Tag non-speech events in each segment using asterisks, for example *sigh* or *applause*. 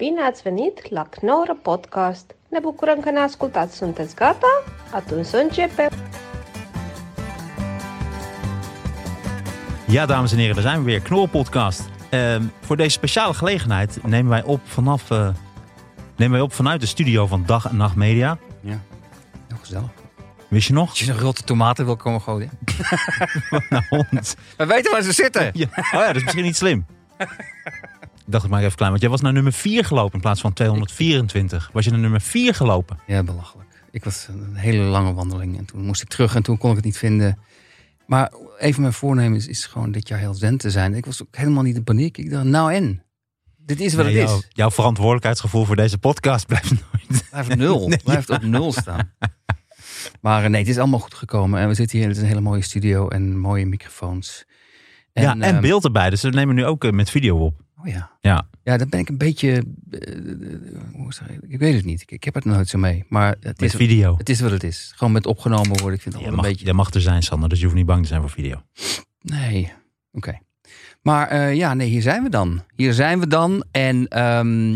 Bine ați venit la Knorr Podcast! Ne bucurăm că ne ascultați. Sunteți gata? Atunci să începem! Ja, dames en heren, daar zijn we weer. Knorr Podcast. Ehm, voor deze speciale gelegenheid nemen wij op vanaf eh, nemen wij op vanuit de studio van Dag en Nacht Media. Ja, heel gezellig. Wist je nog? Als je een rotte tomaten wil komen gooien. *laughs* Nou, hond. We weten waar ze zitten. Ja. Oh ja, dat is misschien niet slim. *laughs* Ik dacht het maar even klein, want jij was naar nummer 4 gelopen in plaats van 224. Was je naar nummer 4 gelopen? Ja, belachelijk. Ik was een hele lange wandeling en toen moest ik terug en toen kon ik het niet vinden. Maar een van mijn voornemens is gewoon dit jaar heel zen te zijn. Ik was ook helemaal niet in paniek. Ik dacht, nou en? Dit is wat Nee, het is. jouw verantwoordelijkheidsgevoel voor deze podcast blijft nooit. Blijft nul. *laughs* Nee, Blijft op nul staan. *laughs* Maar eh, nee, het is allemaal goed gekomen. En we zitten hier, het is een hele mooie studio en mooie microfoons. ja, en ehm, beeld erbij. Dus we nemen nu ook eh, met video op. Oh ja. Ja. Ja, dan ben ik een beetje. eh, eh, hoe zeg ik? ik weet het niet. Ik, ik heb het nooit zo mee. Maar het Met is, video. het is wat het is. Gewoon met opgenomen worden. Ik vind het mag, een beetje. jij mag er zijn, Sander, dus je hoeft niet bang te zijn voor video. Nee. Oké. Maar eh, ja, nee, hier zijn we dan. Hier zijn we dan. En ehm,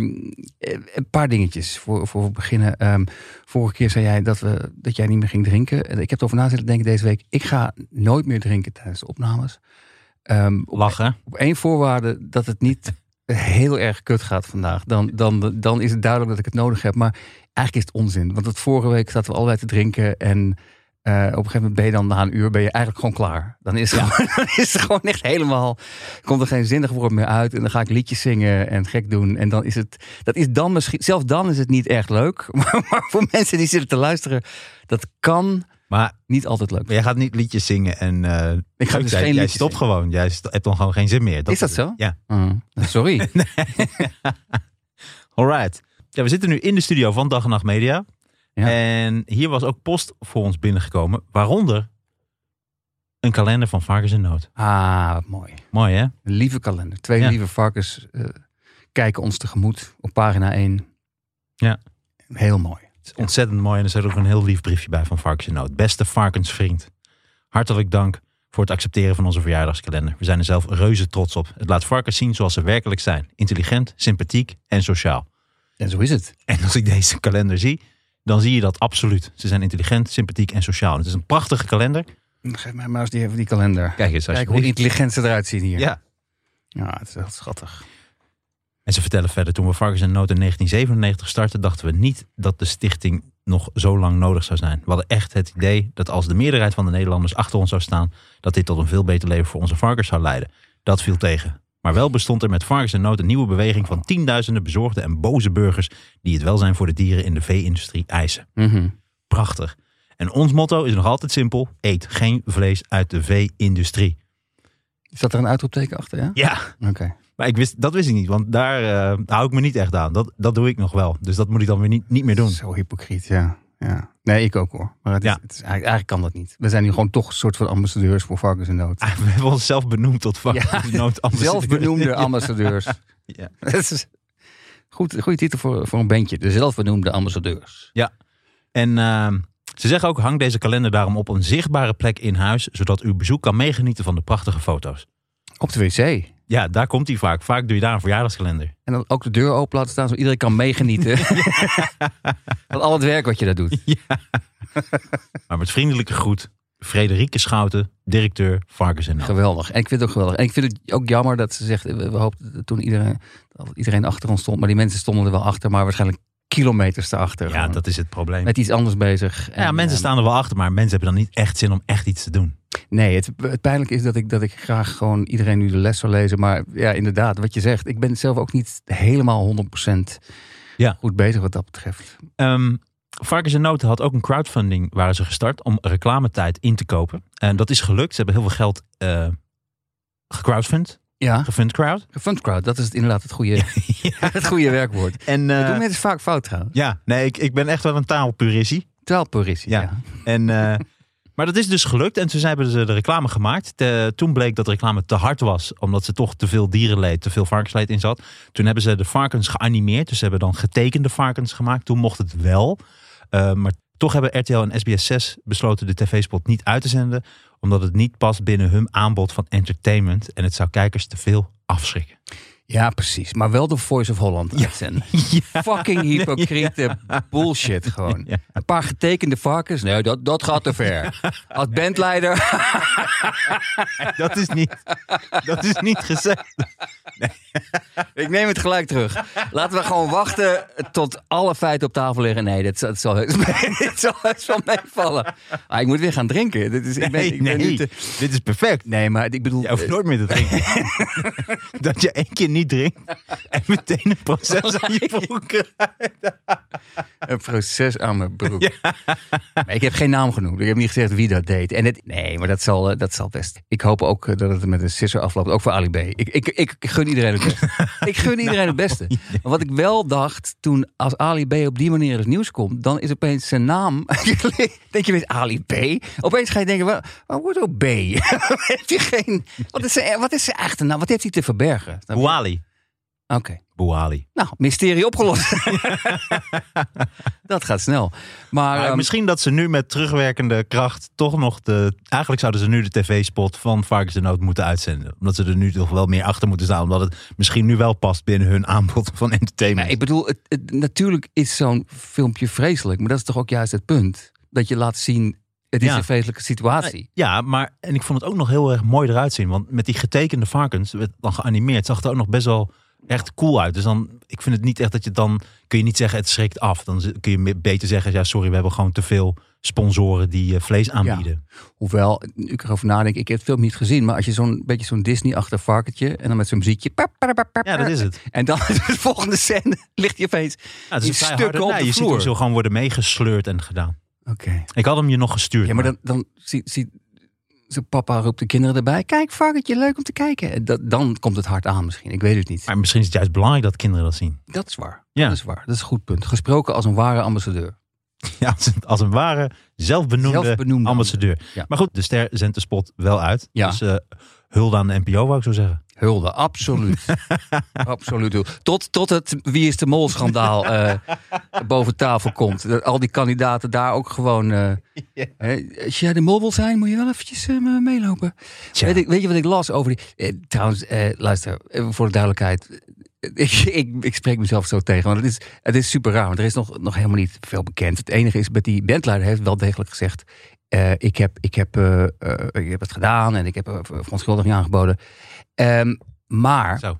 eh, een paar dingetjes voor, voor we beginnen. Ehm, vorige keer zei jij dat, we, dat jij niet meer ging drinken. En Ik heb erover na zitten denken deze week. Ik ga nooit meer drinken tijdens de opnames. Ehm, op, Lachen. op één voorwaarde dat het niet heel erg kut gaat vandaag. Dan, dan, dan is het duidelijk dat ik het nodig heb. Maar eigenlijk is het onzin. Want het vorige week zaten we allebei te drinken. En eh, op een gegeven moment ben je dan na een uur ben je eigenlijk gewoon klaar. Dan is, het *laughs* gewoon, dan is het gewoon echt helemaal. Komt er geen zinnig woord meer uit. En dan ga ik liedjes zingen en gek doen. En dan is het. Dat is dan misschien. Zelfs dan is het niet echt leuk. Maar, *laughs* maar voor mensen die zitten te luisteren. Dat kan Maar niet altijd leuk. jij gaat niet liedjes zingen en eh Ik ga dus jij, geen jij zingen. gewoon. Jij hebt dan gewoon geen zin meer. Is dat het. zo? Ja. Mm, sorry. *laughs* Alright. Ja, we zitten nu in de studio van Dag en Nacht Media. Ja. En hier was ook post voor ons binnengekomen. Waaronder een kalender van Varkens en Noot. Ah, wat mooi. Mooi hè? Een lieve kalender. Twee Ja. lieve varkens eh, kijken ons tegemoet op pagina 1. Ja. Heel mooi. Is ontzettend mooi. En er zit ook een heel lief briefje bij van Varkens en Noot. Beste varkensvriend. Hartelijk dank voor het accepteren van onze verjaardagskalender. We zijn er zelf reuze trots op. Het laat varkens zien zoals ze werkelijk zijn. Intelligent, sympathiek en sociaal. En zo is het. En als ik deze kalender zie, dan zie je dat absoluut. Ze zijn intelligent, sympathiek en sociaal. Het is een prachtige kalender. Geef mij maar eens die, die kalender. Kijk eens, Kijk hoe intelligent ze eruit zien hier. Ja. Ja, het is heel schattig. En ze vertellen verder, toen we Varkens en Noot in 1997 startten, dachten we niet dat de stichting nog zo lang nodig zou zijn. We hadden echt het idee dat als de meerderheid van de Nederlanders achter ons zou staan, dat dit tot een veel beter leven voor onze varkens zou leiden. Dat viel tegen. Maar wel bestond er met Varkens en Noot een nieuwe beweging van tienduizenden bezorgde en boze burgers die het welzijn voor de dieren in de vee-industrie eisen. Mhm. Prachtig. En ons motto is nog altijd simpel: eet geen vlees uit de vee-industrie. Zat er een uitroepteken achter, ja? Ja, Oké. Maar ik wist, dat wist ik niet, want daar eh, hou ik me niet echt aan. Dat, dat doe ik nog wel. Dus dat moet ik dan weer niet, niet meer doen. Zo hypocriet, ja. ja. Nee, ik ook hoor. Maar het is, Ja. het is eigenlijk, eigenlijk kan dat niet. We zijn nu gewoon toch een soort van ambassadeurs voor varkens in nood. Ah, *laughs* We hebben onszelf benoemd tot varkens Ja, noodambassadeur. *laughs* Zelfbenoemde ambassadeurs. *laughs* Ja. Dat is goed, goede titel voor, voor een bandje. De zelfbenoemde ambassadeurs. En ehm, ze zeggen ook, hang deze kalender daarom op een zichtbare plek in huis, zodat uw bezoek kan meegenieten van de prachtige foto's. Op de wc. Ja, daar komt hij vaak. Vaak doe je daar een verjaardagskalender. En dan ook de deur open laten staan, zodat iedereen kan meegenieten. *laughs* *laughs* Van al het werk wat je daar doet. *laughs* Maar met vriendelijke groet, Frederike Schouten, directeur Varkens en. Geweldig. En ik vind het ook geweldig. En ik vind het ook jammer dat ze zegt, we, we hoopten toen iedereen, dat iedereen achter ons stond. Maar die mensen stonden er wel achter, maar waarschijnlijk kilometers erachter. Ja, gewoon. dat is het probleem. Met iets anders bezig. Ja, En, mensen eh, staan er wel achter, maar mensen hebben dan niet echt zin om echt iets te doen. Nee, het, het pijnlijke is dat ik, dat ik graag gewoon iedereen nu de les zou lezen. Maar ja, inderdaad, wat je zegt. Ik ben zelf ook niet helemaal 100% Ja. goed bezig wat dat betreft. Ehm Varkens en Noten had ook een crowdfunding waren ze gestart om reclametijd in te kopen. En dat is gelukt. Ze hebben heel veel geld eh gecrowdfund, Ja, gefund crowd. crowd, dat is het inderdaad het goede, *laughs* *laughs* het goede werkwoord. En Dat eh, doen mensen vaak fout trouwens. ja, nee, ik, ik ben echt wel een taalpurissie. Taalpurissie, Ja. ja. En, eh, *laughs* maar dat is dus gelukt. En toen hebben ze de reclame gemaakt. De- toen bleek dat de reclame te hard was. Omdat ze toch te veel dierenleed, te veel varkensleed in zat. Toen hebben ze de varkens geanimeerd. Dus ze hebben dan getekende varkens gemaakt. Toen mocht het wel. Eh, maar toch hebben RTL en SBS 6 besloten de tv-spot niet uit te zenden. Omdat het niet past binnen hun aanbod van entertainment. En het zou kijkers te veel afschrikken. Ja, precies. Maar wel de Voice of Holland uitzenden. *laughs* Fucking hypocriete bullshit gewoon. Ja. Een paar getekende varkens. Nee, dat, dat gaat te ver. Als bandleider. *laughs* Dat is niet, dat is niet gezegd. *laughs* Ik neem het gelijk terug. Laten we gewoon wachten tot alle feiten op tafel liggen. Nee, dit, dat zal, dit zal heus wel meevallen. Ah, ik moet weer gaan drinken. Dit is, ik ben, Nee, ik ben nee. nu te- Dit is perfect. nee, maar ik bedoel... Je hoeft nooit meer te drinken. dat je één keer niet drinkt *laughs* en meteen een proces aan je broek krijgt. *laughs* Een proces aan mijn broek. Maar ik heb geen naam genoemd. Ik heb niet gezegd wie dat deed. En het, nee, maar dat zal, eh, dat zal best. Ik hoop ook eh, dat het met een sisser afloopt. Ook voor Ali B. Ik, ik, ik, gun iedereen het beste. ik gun iedereen het beste. *laughs* Maar wat ik wel dacht, toen als Ali B op die manier in het nieuws komt, dan is opeens zijn naam. denk je weer Ali B? Opeens ga je denken, waar, waar wordt ook B? heeft hij geen, wat, is zijn, wat is zijn echte naam? Wat heeft hij te verbergen? Oké. Bouali. Nou, mysterie opgelost. *laughs* dat gaat snel. Maar, Maar ehm, misschien dat ze nu met terugwerkende kracht toch nog de... Eigenlijk zouden ze nu de tv-spot van Varkens de Nood moeten uitzenden. Omdat ze er nu toch wel meer achter moeten staan. Omdat het misschien nu wel past binnen hun aanbod van entertainment. Nee, ik bedoel, het, het- natuurlijk is zo'n filmpje vreselijk. Maar dat is toch ook juist het punt. Dat je laat zien, het is Ja. een vreselijke situatie. Ja, maar en ik vond het ook nog heel erg mooi eruit zien. Want met die getekende varkens, werd dan geanimeerd, zag het ook nog best wel echt cool uit. Dus dan, ik vind het niet echt dat je dan, kun je niet zeggen het schrikt af. Dan kun je beter zeggen, ja sorry, we hebben gewoon te veel sponsoren die eh, vlees aanbieden. Hoewel, nu ik erover nadenk, ik heb het film niet gezien. Maar als je zo'n beetje zo'n Disney-achtig varkentje en dan met zo'n muziekje. pap, pap, pap, pap, Ja, dat is het. En dan *laughs* de volgende scène ligt hij opeens Ja, het in is een stukken harde- op nee, de Je ziet hem vloer. zo gewoon worden meegesleurd en gedaan. Oké. Ik had hem je nog gestuurd. Ja, maar dan, dan ziet, ziet papa roept de kinderen erbij. Kijk, varkentje, leuk om te kijken. En dat, dan komt het hard aan misschien. Ik weet het niet. maar misschien is het juist belangrijk dat kinderen dat zien. Dat is waar. Ja. Dat is waar. Dat is een goed punt. Gesproken als een ware ambassadeur. *laughs* Ja, als een, als een ware zelfbenoemde, Zelfbenoemde ambassadeur. Ja. Maar goed, de ster zendt de spot wel uit. Ja. Dus eh hulde aan de NPO, wou ik zo zeggen. Hulde, absoluut. *laughs* absoluut. hulde. Tot, tot het Wie is de Mol schandaal eh, *laughs* boven tafel komt. Dat al die kandidaten daar ook gewoon... eh, *laughs* hè, als jij de mol wil zijn, moet je wel eventjes eh, meelopen. Weet, ik, weet je wat ik las over die... eh, trouwens, eh, luister, voor de duidelijkheid. Ik, ik, ik spreek mezelf zo tegen, want het is, het is super raar. Want er is nog, nog helemaal niet veel bekend. Het enige is, met die bandleider heeft wel degelijk gezegd... ik, heb, ik, heb, ik heb het gedaan en ik heb verontschuldiging aangeboden. Ehm, maar... Zo.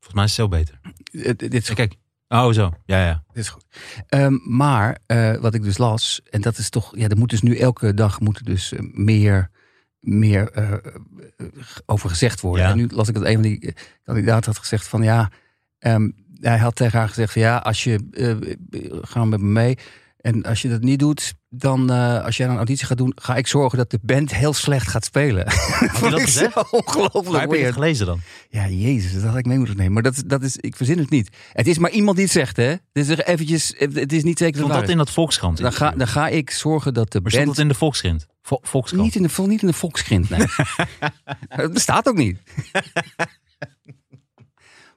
Volgens mij is het zo beter. eh, dit is Kijk. Oh, zo. Ja, ja. Dit is goed. Ehm, maar eh, wat ik dus las, en dat is toch, ja, er moet dus nu elke dag moet er dus eh, meer, meer over gezegd worden. Ja. En nu las ik dat een van die kandidaten had gezegd van ja, ehm, hij had tegen haar gezegd van ja, als je eh, ga met me mee. En als je dat niet doet, dan eh, als jij een auditie gaat doen, ga ik zorgen dat de band heel slecht gaat spelen. Had *laughs* hij dat gezegd? Ongelooflijk Maar heb je het gelezen dan? Ja, jezus, dat had ik mee moeten nemen. Maar dat, is- dat is, ik verzin het niet. Het is maar iemand die het zegt, hè? Dit is er eventjes, het is niet zeker dat Stond dat waar in dat Volkskrant? dan ga, dan ga ik zorgen dat de maar band... dat in de Volkskrant? Vo- Volkskrant? Niet in de, niet in de Volkskrant, nee. *laughs* het bestaat ook niet. *laughs*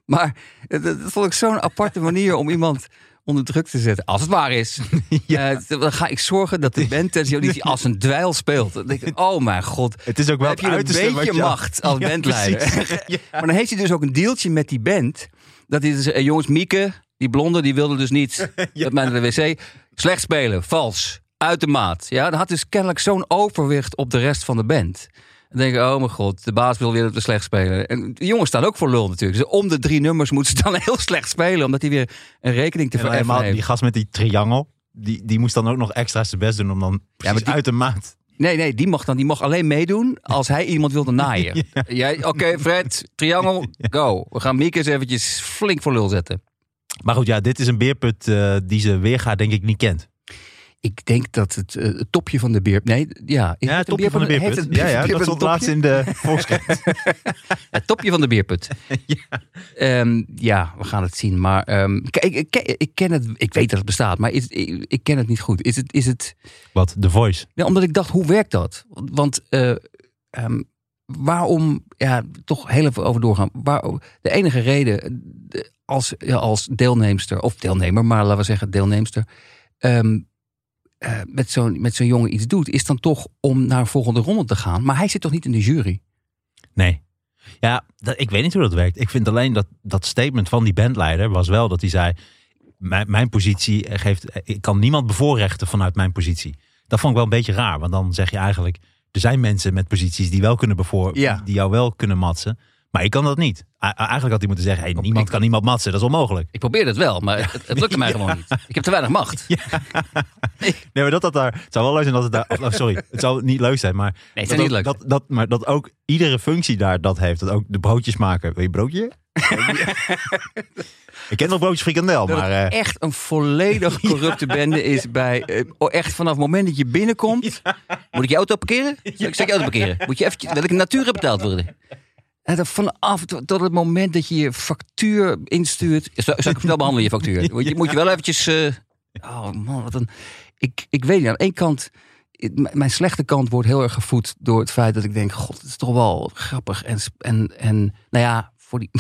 maar dat, dat vond ik zo'n aparte manier om iemand onder druk te zetten. Als het waar is. *laughs* Ja. Eh, dan ga ik zorgen dat de *laughs* band als een dweil speelt. Dan denk ik, *laughs* oh mijn god. Het is ook wel heb je een beetje je- macht als Ja, bandleider. Ja. Maar dan heeft hij dus ook een deeltje met die band. Dat hij dus, jongens, Mieke, die blonde, die wilde dus niet dat mij naar de wc. Slecht spelen, vals, uit de maat. Ja, dan had dus kennelijk zo'n overwicht op de rest van de band. Dan denk ik, oh mijn god, de baas wil weer dat we slecht spelen. En de jongens staan ook voor lul natuurlijk. Dus om de drie nummers moeten ze dan *laughs* heel slecht spelen. Omdat hij weer een rekening te En vereffen helemaal die heeft. gast met die triangel, die, die moest dan ook nog extra zijn best doen om dan precies die- uit de maat. Nee, nee, die mag dan die mag alleen meedoen als hij iemand wilde *laughs* naaien. Jij, Oké, Fred, triangel, *laughs* go. We gaan Mieke eens eventjes flink voor lul zetten. Maar goed, ja, dit is een beerput eh, die ze weergaat denk ik niet kent. Ik denk dat het, eh, het topje van de beer... Nee, ja. is Ja, het topje van de heeft beerput. het Ja, ja, beerput dat stond laatst in de Volkskrant. *laughs* Het topje van de beerput. *laughs* ja. ja, we gaan het zien. Maar ehm, kijk, ik, ik, ik ken het, ik weet dat het bestaat, maar is, ik, ik ken het niet goed. Is het, is het Wat? The Voice. ja, omdat ik dacht, hoe werkt dat? Want eh, ehm, waarom, ja, toch heel even over doorgaan. Waar, de enige reden de- als, ja, als deelnemster, of deelnemer, maar laten we zeggen deelnemster, ehm, eh, met zo'n met zo'n jongen iets doet, is dan toch om naar een volgende ronde te gaan. Maar hij zit toch niet in de jury? Nee. Ja, dat, ik weet niet hoe dat werkt. Ik vind alleen dat dat statement van die bandleider was wel dat hij zei: mijn, mijn positie geeft, ik kan niemand bevoorrechten vanuit mijn positie. Dat vond ik wel een beetje raar, want dan zeg je eigenlijk: er zijn mensen met posities die wel kunnen bevoor, Ja. die jou wel kunnen matsen, maar ik kan dat niet. A- eigenlijk had hij moeten zeggen: hey, niemand kan iemand matsen, dat is onmogelijk. Ik probeerde het wel, maar het, het lukte mij *laughs* gewoon niet. Ik heb te weinig macht. *laughs* Nee, maar dat dat daar, het zou wel leuk zijn dat het daar, oh, sorry, het zou niet leuk zijn, maar Nee, het dat, zou niet leuk dat, dat, maar dat ook iedere functie daar dat heeft. Dat ook de broodjes maken. Wil je broodje? *laughs* ik ken nog broodjes frikandel, Dat maar... eh, echt een volledig corrupte bende is bij... eh, oh, echt vanaf het moment dat je binnenkomt... Moet ik je auto parkeren? Zal ik zal ik je auto parkeren? Moet je eventjes... Welke natuur betaald worden? En dan vanaf tot het moment dat je je factuur instuurt... Zal, zal ik snel behandelen, je factuur? *laughs* Moet je, moet je wel eventjes... eh, oh man, wat een... Ik, ik weet niet, aan de ene kant... Mijn slechte kant wordt heel erg gevoed door het feit dat ik denk... God, het is toch wel grappig. En, en, en nou ja, voor die... *laughs*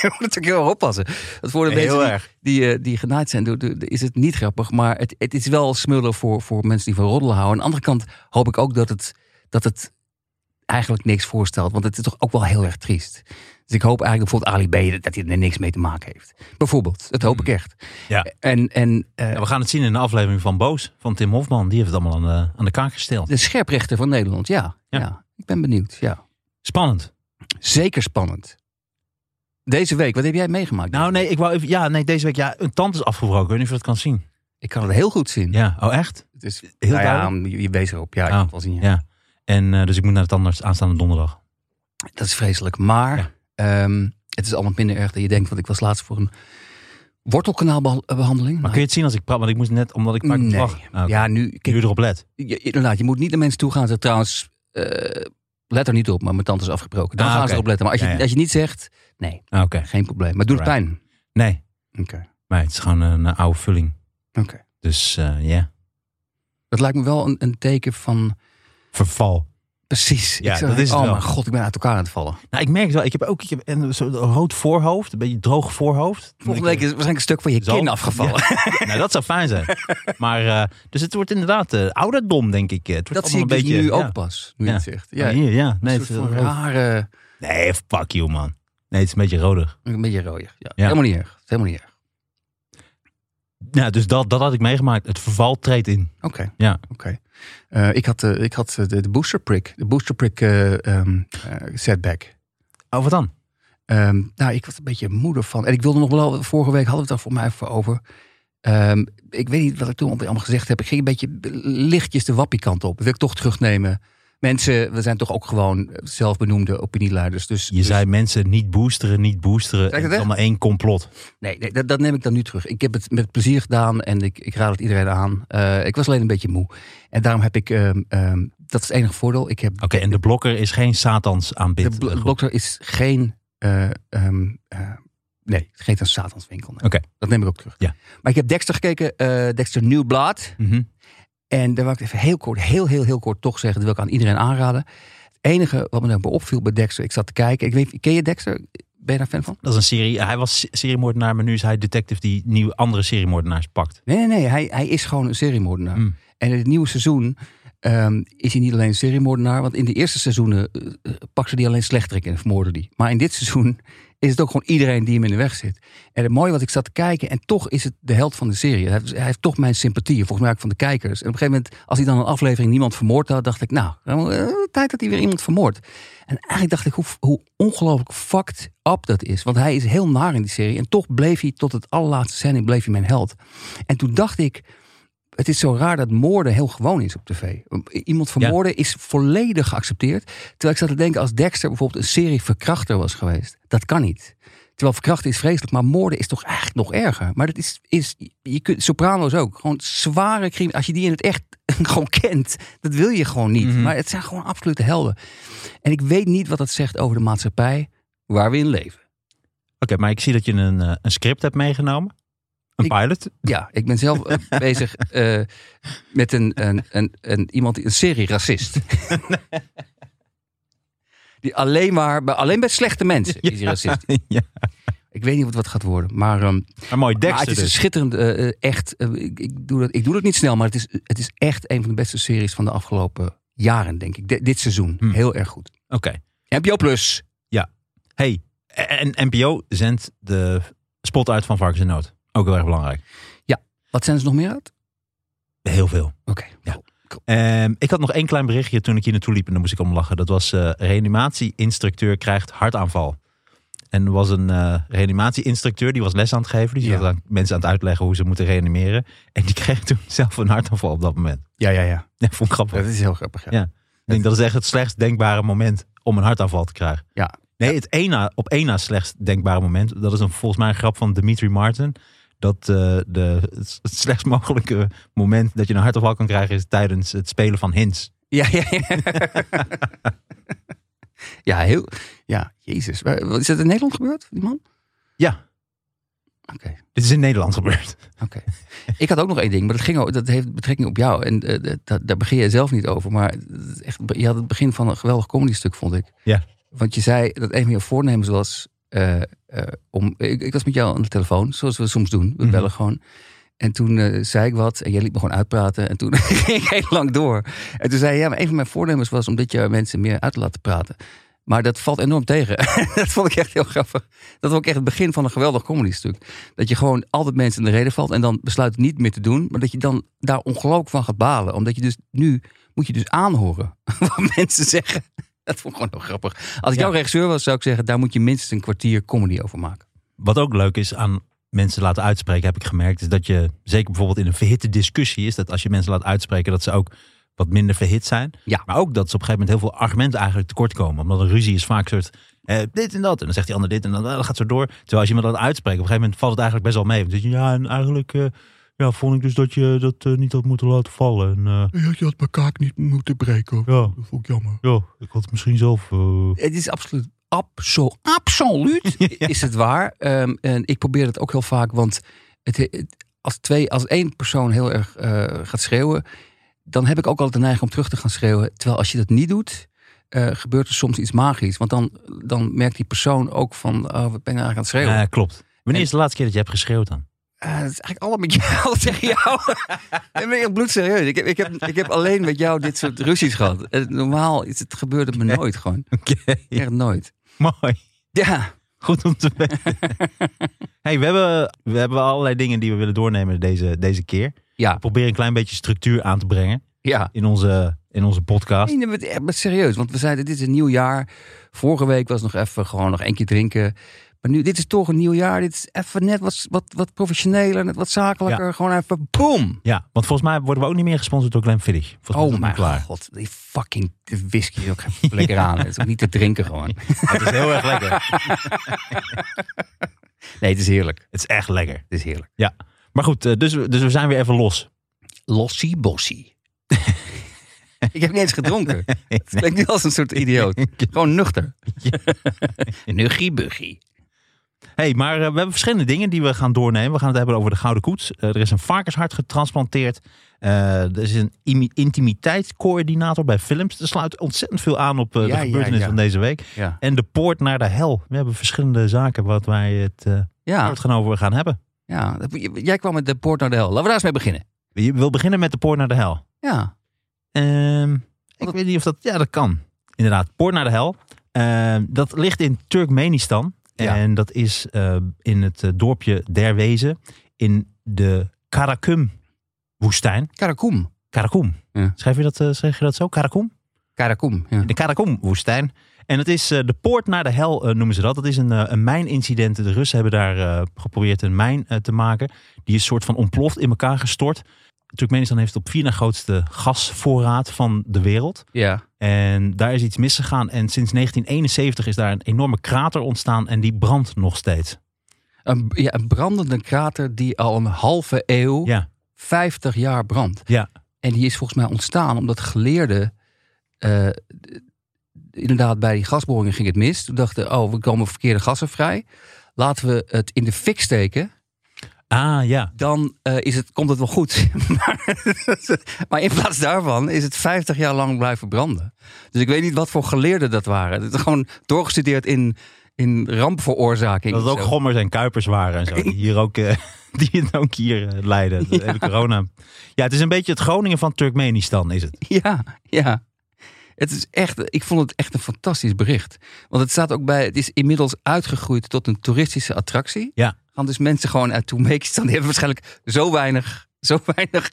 je moet natuurlijk heel erg oppassen. Dat voor de Heel mensen die- die, eh, die genaaid zijn, is het niet grappig. Maar het, het is wel smullen voor, voor mensen die van roddelen houden. Aan de andere kant hoop ik ook dat het, dat het eigenlijk niks voorstelt. Want het is toch ook wel heel erg triest. Dus ik hoop eigenlijk bijvoorbeeld Ali B. dat hij er niks mee te maken heeft. Bijvoorbeeld. Dat hoop ik echt. Ja. En, en eh, Ja, we gaan het zien in de aflevering van Boos van Tim Hofman. Die heeft het allemaal aan de, aan de kaak gesteld. de scherprechter van Nederland, ja. Ja. ja. Ik ben benieuwd, ja. Spannend. Zeker spannend. Deze week, wat heb jij meegemaakt? Nou nee, ik wou even, ja, nee, deze week ja, een tand is afgebroken. Ik weet niet of je dat kan zien. Ik kan het heel goed zien. Ja, oh echt? Het is, Heel nou ja, duidelijk? je, je wees erop. Ja, ik Oh, kan het wel zien. ja. Ja. En eh, dus ik moet naar de tandarts aanstaande donderdag. Dat is vreselijk. Maar Ja. ehm, het is allemaal minder erg dan je denkt. Want ik was laatst voor een wortelkanaalbehandeling. Maar kun je het zien als ik praat? Want ik moest net, omdat ik vaak nee. Ah. Ja, nu... Nu Kijk, je erop let. je- inderdaad, je moet niet naar mensen toe gaan trouwens... eh, let er niet op, maar mijn tand is afgebroken. Dan Ah, gaan ze erop letten. Maar als je, Ja, ja. als je niet zegt, nee, Ah, Oké. geen probleem. Maar doet het pijn? Nee, Oké. maar het is gewoon een, oude vulling. Oké. Dus eh, ja, Dat lijkt me wel een, een teken van... verval. Precies. Ja, zeg, dat is het oh wel. mijn god, ik ben uit elkaar aan het vallen. Nou, ik merk het wel. Ik heb ook ik heb een, zo'n rood voorhoofd. Een beetje droog voorhoofd. Volgende week is waarschijnlijk een stuk van je kin afgevallen. *laughs* nou, dat zou fijn zijn. Maar, eh, dus het wordt inderdaad eh, ouderdom, denk ik. Het wordt Dat zie ik dus een nu ook pas, nu Ja. het zegt. Ja, Ja, hier, ja. Nee, een het is van rood. rare... nee, fuck you, man. Nee, het is een beetje roder. Een beetje rooier. Ja. Ja. Helemaal niet erg. Helemaal niet erg. Ja, dus dat, dat had ik meegemaakt. Het verval treedt in. Oké. Ja. Oké. Eh, ik had, eh, ik had eh, de, de booster prick. De booster prick ehm, eh, setback. Oh, wat dan? Ehm, nou, ik was een beetje moeder van. En ik wilde nog wel. Vorige week hadden we het daar voor mij even over. Ehm, ik weet niet wat ik toen allemaal gezegd heb. Ik ging een beetje lichtjes de wappiekant op. Dat wil ik toch terugnemen. Mensen, we zijn toch ook gewoon zelfbenoemde opinieleiders. Dus, Je dus- zei mensen niet boosteren, niet boosteren. Het het is allemaal één complot. Nee, nee dat, dat neem ik dan nu terug. Ik heb het met plezier gedaan en ik, ik raad het iedereen aan. Eh, ik was alleen een beetje moe. En daarom heb ik, ehm, ehm, dat is het enige voordeel. Ik heb Oké, en de blokker is geen Satans de aanbid. bl- dokter is geen, eh, ehm, eh, nee, geen een satanswinkel. nee. Oké. Dat neem ik ook terug. Ja. Maar ik heb Dexter gekeken, eh, Dexter New Blood. Mhm. En daar wil ik even heel kort, heel, heel, heel kort toch zeggen. Dat wil ik aan iedereen aanraden. Het enige wat me daarbij opviel bij Dexter, ik zat te kijken. Ik weet, ken je Dexter? Ben je daar fan van? Dat is een serie. Hij was seriemoordenaar, maar nu is hij detective die nieuwe andere seriemoordenaars pakt. Nee, nee, nee. Hij, hij is gewoon een seriemoordenaar. Mm. En in het nieuwe seizoen ehm, is hij niet alleen een seriemoordenaar. Want in de eerste seizoenen uh, pakte hij alleen slechterik en vermoordde die. Maar in dit seizoen is het ook gewoon iedereen die hem in de weg zit. En het mooie wat ik zat te kijken. En toch is het de held van de serie. Hij heeft, toch mijn sympathie. Volgens mij ook van de kijkers. En op een gegeven moment, als hij dan een aflevering niemand vermoord had. Dacht ik, nou, eh, tijd dat hij weer iemand vermoordt. En eigenlijk dacht ik hoe, hoe ongelooflijk fucked up dat is. Want hij is heel naar in die serie. En toch bleef hij tot het allerlaatste zending bleef hij mijn held. En toen dacht ik, het is zo raar dat moorden heel gewoon is op tv. Iemand vermoorden is volledig geaccepteerd. Terwijl ik zat te denken, als Dexter bijvoorbeeld een serie verkrachter was geweest. Dat kan niet. Terwijl verkrachten is vreselijk, maar moorden is toch eigenlijk nog erger. Maar dat is, is je kunt, Soprano's ook. Gewoon zware crime. Als je die in het echt *laughs* gewoon kent, dat wil je gewoon niet. Mhm. Maar het zijn gewoon absolute helden. En ik weet niet wat dat zegt over de maatschappij waar we in leven. Oké, maar ik zie dat je een, eh, een script hebt meegenomen. Een Ik- pilot. Ja, ik ben zelf eh, *laughs* bezig eh, met een, een, een, een, iemand, een serie racist. *laughs* Die alleen maar, bij- alleen bij slechte mensen is hij racist. ja. Ik weet niet wat het gaat worden, maar, ehm, Maar mooi, Dexter het is een dus. schitterend, eh, echt, ik, ik, doe dat, ik doe dat niet snel, maar het is, het is echt een van de beste series van de afgelopen jaren, denk ik. Di- dit seizoen, Hm. heel erg goed. Oké. NPO Plus. Ja, Hey, en NPO zendt de spot uit van Varkens in Nood. Ook heel erg belangrijk. Wat zijn ze nog meer uit? Heel veel. Oké. Ja. Ehm, ik had nog één klein berichtje toen ik hier naartoe liep en daar moest ik om lachen. Dat was eh reanimatie-instructeur krijgt hartaanval. En er was een eh reanimatie-instructeur die was les aan het geven. Die Ja. was aan mensen aan het uitleggen hoe ze moeten reanimeren. En die *laughs* kreeg toen zelf een hartaanval op dat moment. Ja, ja, ja. Ja, vond ik grappig. Dat is heel grappig. Ja. Ja. Ik denk dat is echt het slechtst denkbare moment om een hartaanval te krijgen. Ja. Nee, het één na, op één na slechtst denkbare moment. Dat is een, volgens mij een grap van Dimitri Martin. Dat eh, de, het, het slechtst mogelijke moment dat je een hartaanval kan krijgen is tijdens het spelen van hints. Ja, ja, ja. ja, heel. Ja, Jezus. Is dat in Nederland gebeurd, die man? Ja, Oké. dit is in Nederland gebeurd. Oké. Ik had ook nog één ding, maar dat, ging, ook- dat heeft betrekking op jou. En eh, dat, daar begin je zelf niet over. Maar het echt, je had het begin van een geweldig comedy stuk, vond ik. Ja. Want je zei dat een van je voornemens was... eh, eh, om, ik, ik was met jou aan de telefoon, zoals we soms doen. We Mhm. bellen gewoon. En toen eh, zei ik wat en jij liet me gewoon uitpraten. En toen *laughs* ging ik heel lang door. En toen zei je, ja, maar een van mijn voornemens was om dit jaar mensen meer uit te laten praten. Maar dat valt enorm tegen. *laughs* dat vond ik echt heel grappig. Dat was ook echt het begin van een geweldig comedy stuk. Dat je gewoon altijd mensen in de reden valt en dan besluit het niet meer te doen. Maar dat je dan daar ongelooflijk van gaat balen. Omdat je dus nu moet je dus aanhoren *laughs* wat mensen zeggen. *laughs* Dat vond ik gewoon heel grappig. Als ik Ja. jouw regisseur was, zou ik zeggen, daar moet je minstens een kwartier comedy over maken. Wat ook leuk is aan mensen laten uitspreken, heb ik gemerkt, is dat je, zeker bijvoorbeeld in een verhitte discussie, is dat als je mensen laat uitspreken, dat ze ook wat minder verhit zijn. Ja. Maar ook dat ze op een gegeven moment heel veel argumenten eigenlijk tekort komen. Omdat een ruzie is vaak een soort, eh, dit en dat. En dan zegt die ander dit en dan, eh, dat gaat zo door. Terwijl als je iemand laat uitspreken, op een gegeven moment valt het eigenlijk best wel mee. Dan je, ja, en eigenlijk eh, ja, vond ik dus dat je dat eh, niet had moeten laten vallen. En eh, Ja, je had mijn kaak niet moeten breken. ja, Dat vond ik jammer. ja, ik had het misschien zelf... eh, Het is absoluut, abso, absoluut *laughs* is het waar. Ehm, en ik probeer het ook heel vaak, want het, het- als, twee, als één persoon heel erg eh, gaat schreeuwen, dan heb ik ook altijd de neiging om terug te gaan schreeuwen. Terwijl als je dat niet doet, eh, gebeurt er soms iets magisch. Want dan, dan merkt die persoon ook van, oh, wat ben ik eigenlijk aan het schreeuwen? ja, klopt. Wanneer En- is de laatste keer dat je hebt geschreeuwd dan? Eh, het is eigenlijk allemaal met jou *laughs* tegen jou. ik ben echt bloedserieus. Ik heb, ik, heb, ik heb alleen met jou dit soort ruzies gehad. Eh, Normaal is het gebeurde me nooit gewoon. Echt nooit. mooi. Ja, Goed om te weten. *laughs* hey, we hebben, we hebben allerlei dingen die we willen doornemen deze, deze keer. ja, We proberen een klein beetje structuur aan te brengen ja. in onze, in onze podcast. Nee, maar het- maar serieus, want we zeiden dit is een nieuw jaar. Vorige week was nog even gewoon nog één keer drinken. Maar nu, dit is toch een nieuw jaar. Dit is even net wat, wat, wat professioneler, net wat zakelijker. Gewoon even boom. Ja, want volgens mij worden we ook niet meer gesponsord door Glenfiddich. Oh mijn klaar. god, die fucking whisky is ook *laughs* lekker aan. Het is ook niet te drinken gewoon. *laughs* Het is heel erg lekker. *laughs* Nee, het is heerlijk. Het is echt lekker. Het is heerlijk. Maar goed, eh, dus, we- dus we zijn weer even los. Lossie bossie. Ik heb niet eens gedronken. Het klinkt nu als een soort idioot. Gewoon nuchter. Nuggie buggie. Hey, maar eh, we hebben verschillende dingen die we gaan doornemen. We gaan het hebben over de Gouden Koets. Eh, er is een varkenshart getransplanteerd. Eh, er is een imi- intimiteitscoördinator bij films. Dat sluit ontzettend veel aan op de ja, gebeurtenissen ja. van deze week. En de poort naar de hel. We hebben verschillende zaken wat wij het Ja, kort gaan over gaan hebben. ja. Jij kwam met de poort naar de hel. Laten we daar eens mee beginnen. Je wil beginnen met de poort naar de hel. Ja. Ehm, ik weet niet of dat... Ja, dat kan. Inderdaad, poort naar de hel. Ehm, dat ligt in Turkmenistan. Ja. En dat is eh, in het eh, dorpje Derwezen. In de Karakum-woestijn. Karakoum. Karakum. Ja. Schrijf, je dat, eh, schrijf je dat zo? Karakum? Karakoum. Ja. De Karakum-woestijn. En het is eh, de poort naar de hel, eh, noemen ze dat. Dat is een, eh, een mijnincident. De Russen hebben daar eh, geprobeerd een mijn eh, te maken. Die is soort van ontploft in elkaar gestort. Turkmenistan heeft op vier na grootste gasvoorraad van de wereld. ja. En daar is iets misgegaan. En sinds 1971 is daar een enorme krater ontstaan. En die brandt nog steeds. Een, ja, een brandende krater die al een halve eeuw, Ja, 50 jaar brandt. ja. En die is volgens mij ontstaan omdat geleerden... eh, inderdaad, bij die gasboringen ging het mis. Toen dachten oh, we komen verkeerde gassen vrij. Laten we het in de fik steken. Ah, ja. dan eh, is het, komt het wel goed. *laughs* maar, *laughs* maar in plaats daarvan is het 50 jaar lang blijven branden. Dus ik weet niet wat voor geleerden dat waren. Het is gewoon doorgestudeerd in, in rampveroorzaking. Dat het ook Zo. gommers en kuipers waren en zo. Die hier ook, eh, *laughs* die het ook hier eh, leiden. De hele corona. Ja, het is een beetje het Groningen van Turkmenistan, is het. Ja, ja. Het is echt, ik vond het echt een fantastisch bericht. Want het staat ook bij, het is inmiddels uitgegroeid tot een toeristische attractie. Ja. Gaan dus mensen gewoon uit Turkmenistan, die hebben waarschijnlijk zo weinig, zo weinig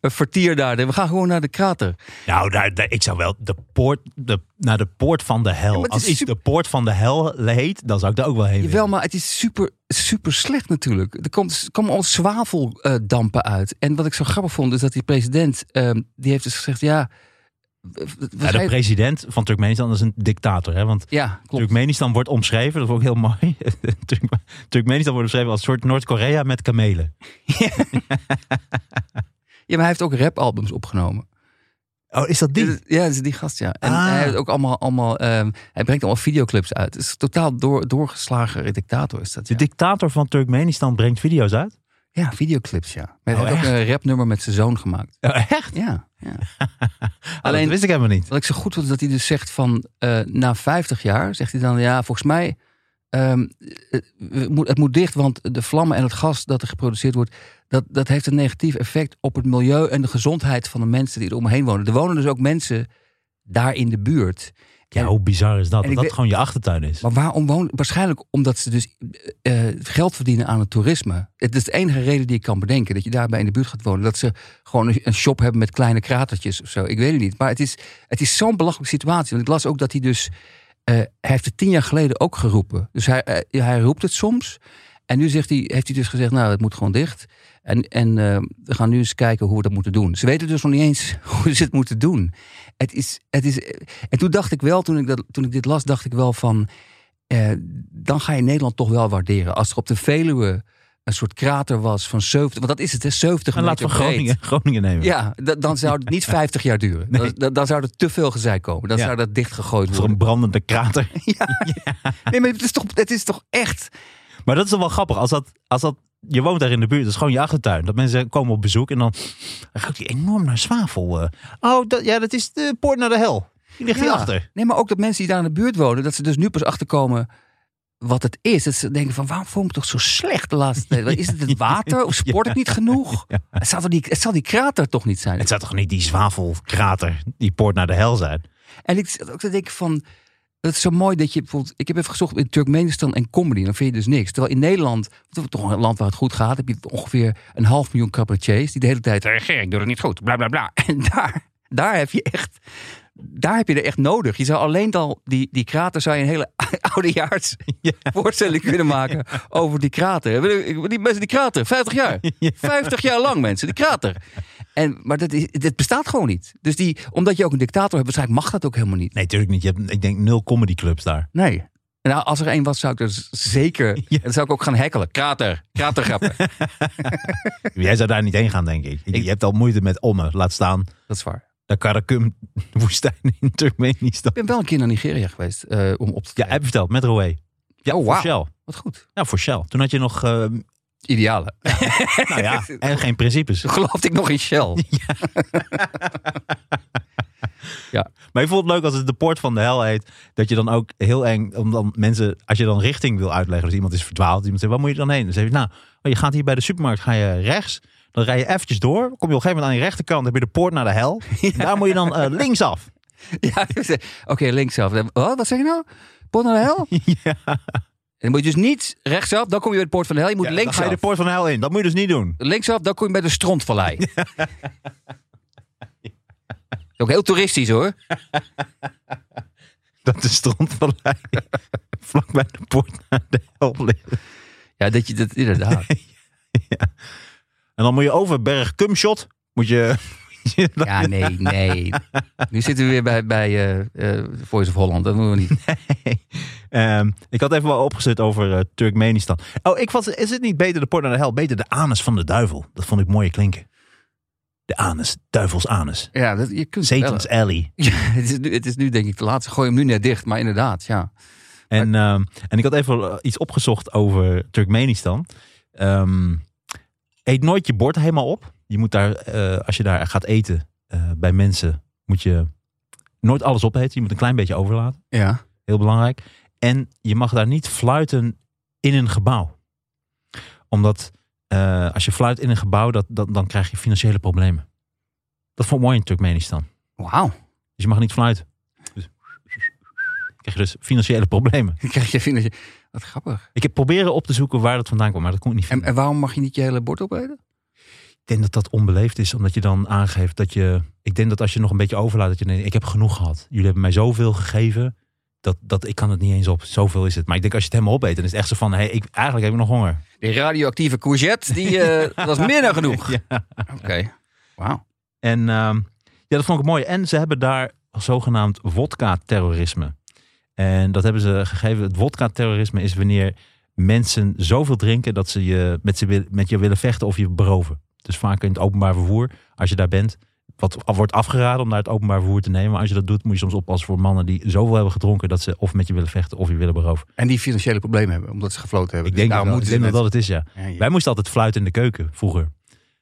eh, vertier daar. We gaan gewoon naar de krater. Nou, daar, daar- ik zou wel de poort, de, naar de poort van de hel. Als iets super- de poort van de hel heet, dan zou ik daar ook wel heen Jawel, willen. maar het is super, super slecht natuurlijk. Er komt, komen al zwaveldampen uit. En wat ik zo grappig vond, is dat die president, ehm, die heeft dus gezegd, ja... Ja, de president van Turkmenistan is een dictator. Hè? Want ja. Turkmenistan wordt omschreven, dat is ook heel mooi. *laughs* Turk- Turkmenistan wordt omschreven als een soort Noord-Korea met kamelen. *laughs* Ja, maar hij heeft ook rapalbums opgenomen. Oh, is dat die? Ja, dat is die gast, ja. En Ah. hij heeft ook allemaal, allemaal ehm, hij brengt allemaal videoclips uit. Het is totaal door, doorgeslagen dictator is dat. De dictator van Turkmenistan brengt video's uit? Ja videoclips, ja. Hij Oh, heeft ook een rapnummer met zijn zoon gemaakt. Oh, echt? Ja, ja. *laughs* Alleen, dat wist ik helemaal niet. Wat ik zo goed vond, is dat hij dus zegt van... eh, na 50 jaar, zegt hij dan... Ja, volgens mij... ehm, het, we moet- het moet dicht, want de vlammen en het gas dat er geproduceerd wordt... Dat, dat heeft een negatief effect op het milieu en de gezondheid van de mensen die er omheen wonen. Er wonen dus ook mensen daar in de buurt. Ja, hoe bizar is dat? Dat ik dat weet- gewoon je achtertuin is. Maar waarom wonen? Waarschijnlijk omdat ze dus eh, geld verdienen aan het toerisme. Het is de enige reden die ik kan bedenken. Dat je daarbij in de buurt gaat wonen. Dat ze gewoon een- shop hebben met kleine kratertjes of zo. Ik weet het niet. Maar het is, het is zo'n belachelijke situatie. Want ik las ook dat hij dus... eh, hij heeft het tien jaar geleden ook geroepen. Dus hij, eh, hij roept het soms. En nu zegt hij, heeft hij dus gezegd, nou, het moet gewoon dicht. En, en eh, we gaan nu eens kijken hoe we dat moeten doen. Ze weten dus nog niet eens *laughs* hoe ze het moeten doen. Het is, het is, en toen dacht ik wel, toen ik, dat, toen ik dit las, dacht ik wel van... eh, dan ga je Nederland toch wel waarderen. Als er op de Veluwe een soort krater was van 70... Want dat is het, hè, 70 En meter laten we. Groningen, Groningen nemen. Ja, da- dan zou het niet *laughs* 50 jaar duren. Dan, dan, dan zou er te veel gezeik komen. Dan Ja. zou dat dichtgegooid Voor worden. een brandende krater. *laughs* Nee, maar het is, toch, het is toch echt... Maar dat is wel grappig. Als dat, als dat, je woont daar in de buurt, dat is gewoon je achtertuin. Dat mensen komen op bezoek en dan ruikt die enorm naar zwavel. eh. Oh, dat, ja, dat is de poort naar de hel. Die ligt Ja. hierachter. Nee, maar ook dat mensen die daar in de buurt wonen... dat ze dus nu pas achterkomen wat het is. Dat ze denken van, waarom voel ik toch zo slecht de laatste tijd? Is het het *laughs* water? Of sport ik niet genoeg? *laughs* Ja. Het, zal toch die, het zal die krater toch niet zijn? Het zou toch niet die zwavelkrater, die poort naar de hel zijn? En ik ook te denken van... Het is zo mooi dat je bijvoorbeeld... Ik heb even gezocht in Turkmenistan en comedy. Dan vind je dus niks. Terwijl in Nederland, dat toch een land waar het goed gaat... heb je ongeveer een half miljoen cabaretiers... die de hele tijd... Regering doet het niet goed, bla bla bla. *laughs* En daar, daar heb je echt... Daar heb je er echt nodig. Je zou alleen al die, die krater... zou je een hele *laughs* oudejaars Ja. voorstelling kunnen maken... over die krater. Die mensen die krater, 50 jaar. *laughs* 50 jaar lang mensen, die krater. En, maar dat, is, dat bestaat gewoon niet. Dus die, omdat je ook een dictator hebt, waarschijnlijk mag dat ook helemaal niet. Nee, natuurlijk niet. Je hebt, ik denk, nul comedyclubs daar. Nee. Nou, als er één was, zou ik er zeker. *laughs* Ja. Dan zou ik ook gaan hekkelen. Krater. Kratergrappen. *laughs* Jij zou daar niet heen gaan, denk ik. Je, Ik- je hebt al moeite met Omme. Laat staan dat is waar. de Karakum woestijn in Turkmenistan. Ik ben wel een keer naar Nigeria geweest eh, om op te Ja, heb je verteld, met Roué. Ja, Oh, voor wauw. Shell. Wat goed. Ja, voor Shell. Toen had je nog, eh, Ideale. *laughs* nou ja, *laughs* en geen principes. Toen geloofde ik nog in Shell. *laughs* Maar je voelt het leuk als het de poort van de hel heet. Dat je dan ook heel eng, om dan mensen, als je dan richting wil uitleggen. Dus iemand is verdwaald. Iemand zegt, waar moet je dan heen? Dan zeg je, nou, oh, je gaat hier bij de supermarkt, ga je rechts. Dan rij je eventjes door. Kom je op een gegeven moment aan je rechterkant, heb je de poort naar de hel. Daar moet je dan eh, linksaf. ja, Oké, linksaf. Wat, wat zeg je nou? Poort naar de hel? Ja. En dan moet je dus niet rechtsaf, dan kom je bij de poort van de hel. Je moet Ja, dan linksaf. ga je de poort van de hel in. Dat moet je dus niet doen. Linksaf, dan kom je bij de Strontvallei. *laughs* Ook heel toeristisch hoor. *laughs* Dat de strandvallei *laughs* vlak bij de poort naar de hel ligt. Ja, dat je dat inderdaad. En dan moet je over berg Kumshot. Moet je... *laughs* Ja, nee, nee. Nu zitten we weer bij, bij eh, eh, Voice of Holland. Dat moeten we niet. *laughs* Ehm, ik had even wel opgezet over eh, Turkmenistan. Oh, ik vond, is het niet beter de poort naar de hel? Beter de anus van de duivel. Dat vond ik mooie klinken. De anus. Duivels anus. Ja, dat, je kunt Satan's alley. *laughs* Ja, het, is nu, het is nu denk ik te laat. Ze gooien hem nu net dicht, maar inderdaad, ja. En, ehm, en ik had even iets opgezocht over Turkmenistan. Ehm, eet nooit je bord helemaal op. Je moet daar, eh, als je daar gaat eten eh, bij mensen, moet je nooit alles opeten. Je moet een klein beetje overlaten. Ja. Heel belangrijk. En je mag daar niet fluiten in een gebouw. Omdat eh, als je fluit in een gebouw, dat, dat, dan krijg je financiële problemen. Dat vond ik mooi in Turkmenistan. Wauw. Dus je mag niet fluiten. krijg je dus financiële problemen. *laughs* Krijg je financieel... Wat grappig. Ik heb proberen op te zoeken waar dat vandaan kwam, maar dat kon ik niet en waarom mag je niet je hele bord opeten? Ik denk dat dat onbeleefd is, omdat je dan aangeeft dat je... Ik denk dat als je nog een beetje overlaat, dat je denkt, ik heb genoeg gehad. Jullie hebben mij zoveel gegeven, dat, dat ik kan het niet eens op. Zoveel is het. Maar ik denk als je het helemaal opeet, dan is het echt zo van, hey, ik, eigenlijk heb ik nog honger. Die radioactieve courgette, die eh, *laughs* was meer dan genoeg. *laughs* Ja. Oké. Wauw. En ehm, ja, dat vond ik mooi. En ze hebben daar zogenaamd wodka-terrorisme. En dat hebben ze gegeven. Het wodka-terrorisme is wanneer mensen zoveel drinken dat ze je met, ze met je willen vechten of je beroven. Dus vaak in het openbaar vervoer, als je daar bent, wat wordt afgeraden om naar het openbaar vervoer te nemen. Maar als je dat doet, moet je soms oppassen voor mannen die zoveel hebben gedronken dat ze of met je willen vechten of je willen beroven. En die financiële problemen hebben, omdat ze gefloten hebben. Ik denk, Dus dat, daarom ik denk dat dat het is, ja. Wij moesten altijd fluiten in de keuken vroeger.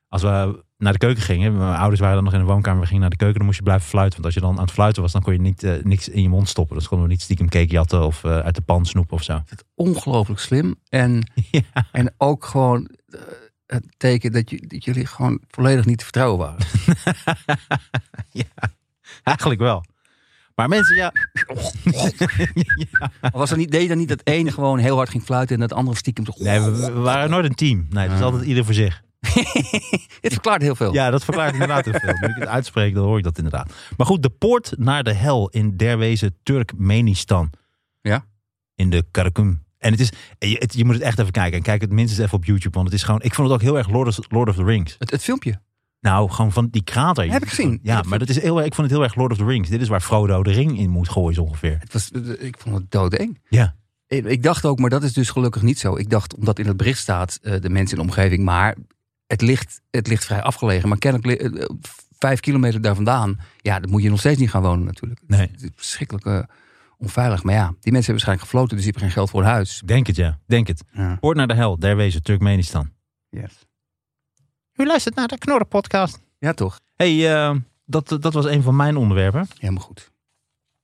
Als we naar de keuken gingen, mijn ouders waren dan nog in de woonkamer, we gingen naar de keuken, dan moest je blijven fluiten. Want als je dan aan het fluiten was, dan kon je niet, eh, niks in je mond stoppen. Dus konden we niet stiekem cake jatten of eh, uit de pan snoepen of zo. Ongelooflijk slim. En, *laughs* Ja. en ook gewoon eh, het teken dat, je, dat jullie gewoon volledig niet te vertrouwen waren. *laughs* Eigenlijk wel. Maar mensen, ja. *laughs* Was er niet, deed je dan niet dat ene gewoon heel hard ging fluiten en dat andere stiekem zo... Nee, we, we waren nooit een team. Nee, het is Ah. altijd ieder voor zich. *laughs* Dit verklaart heel veel. Ja, dat verklaart inderdaad heel veel. Nu ik het uitspreek, dan hoor ik dat inderdaad. Maar goed, de poort naar de hel in derwezen Turkmenistan. Ja. In de Karakum. En het is, je, het- je moet het echt even kijken. En kijk het minstens even op YouTube. Want het is gewoon, ik vond het ook heel erg Lord of, Lord of the Rings. Het, het filmpje. Nou, gewoon van die krater. Heb ik gezien. Ja, Dat maar dat is heel, ik vond het heel erg Lord of the Rings. Dit is waar Frodo de ring in moet gooien, zo ongeveer. Het was, ik vond het doodeng. Ja. Ik, ik dacht ook, maar dat is dus gelukkig niet zo. Ik dacht, omdat in het bericht staat eh, de mensen in de omgeving, maar het ligt, het ligt vrij afgelegen. Maar kennelijk li- eh, vijf kilometer daar vandaan, ja, dan moet je nog steeds niet gaan wonen natuurlijk. Nee. Het is eh, onveilig. Maar ja, die mensen hebben waarschijnlijk gefloten, dus die hebben geen geld voor huis. Denk het, ja. Denk het. Ja. Poort naar de hel, derwezen Turkmenistan. Yes. U luistert naar de Knorren podcast. ja, toch? hey, eh, dat, dat was een van mijn onderwerpen. Helemaal goed.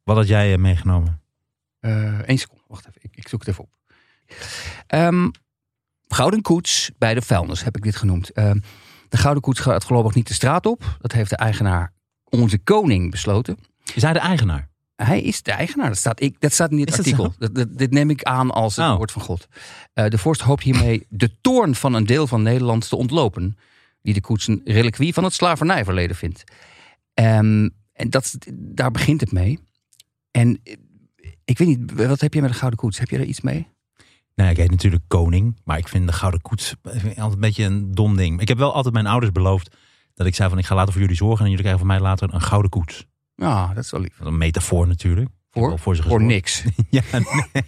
Wat had jij eh, meegenomen? Eén seconde, wacht even. Ik, ik zoek het even op. Ehm, Gouden Koets bij de vuilnis heb ik dit genoemd. Ehm, de Gouden Koets gaat voorlopig niet de straat op. Dat heeft de eigenaar, onze koning, besloten. Is hij de eigenaar? Hij is de eigenaar. Dat staat, ik, dat staat in dit Is dat artikel. Dat, dat- dit neem ik aan als het Oh. woord van God. Eh, de vorst hoopt hiermee de toorn van een deel van Nederland te ontlopen. Die de koets een reliquie van het slavernijverleden vindt. Ehm, en dat, daar begint het mee. En eh, ik weet niet, wat heb je met de Gouden Koets? Heb je er iets mee? Nee, ik heet natuurlijk koning. Maar ik vind de gouden koets ik altijd een beetje een dom ding. Ik heb wel altijd mijn ouders beloofd dat ik zei van ik ga later voor jullie zorgen. En jullie krijgen van mij later een gouden koets. Ja, dat is wel lief. Een metafoor natuurlijk. Voor? voor Voor niks. *laughs* Ja,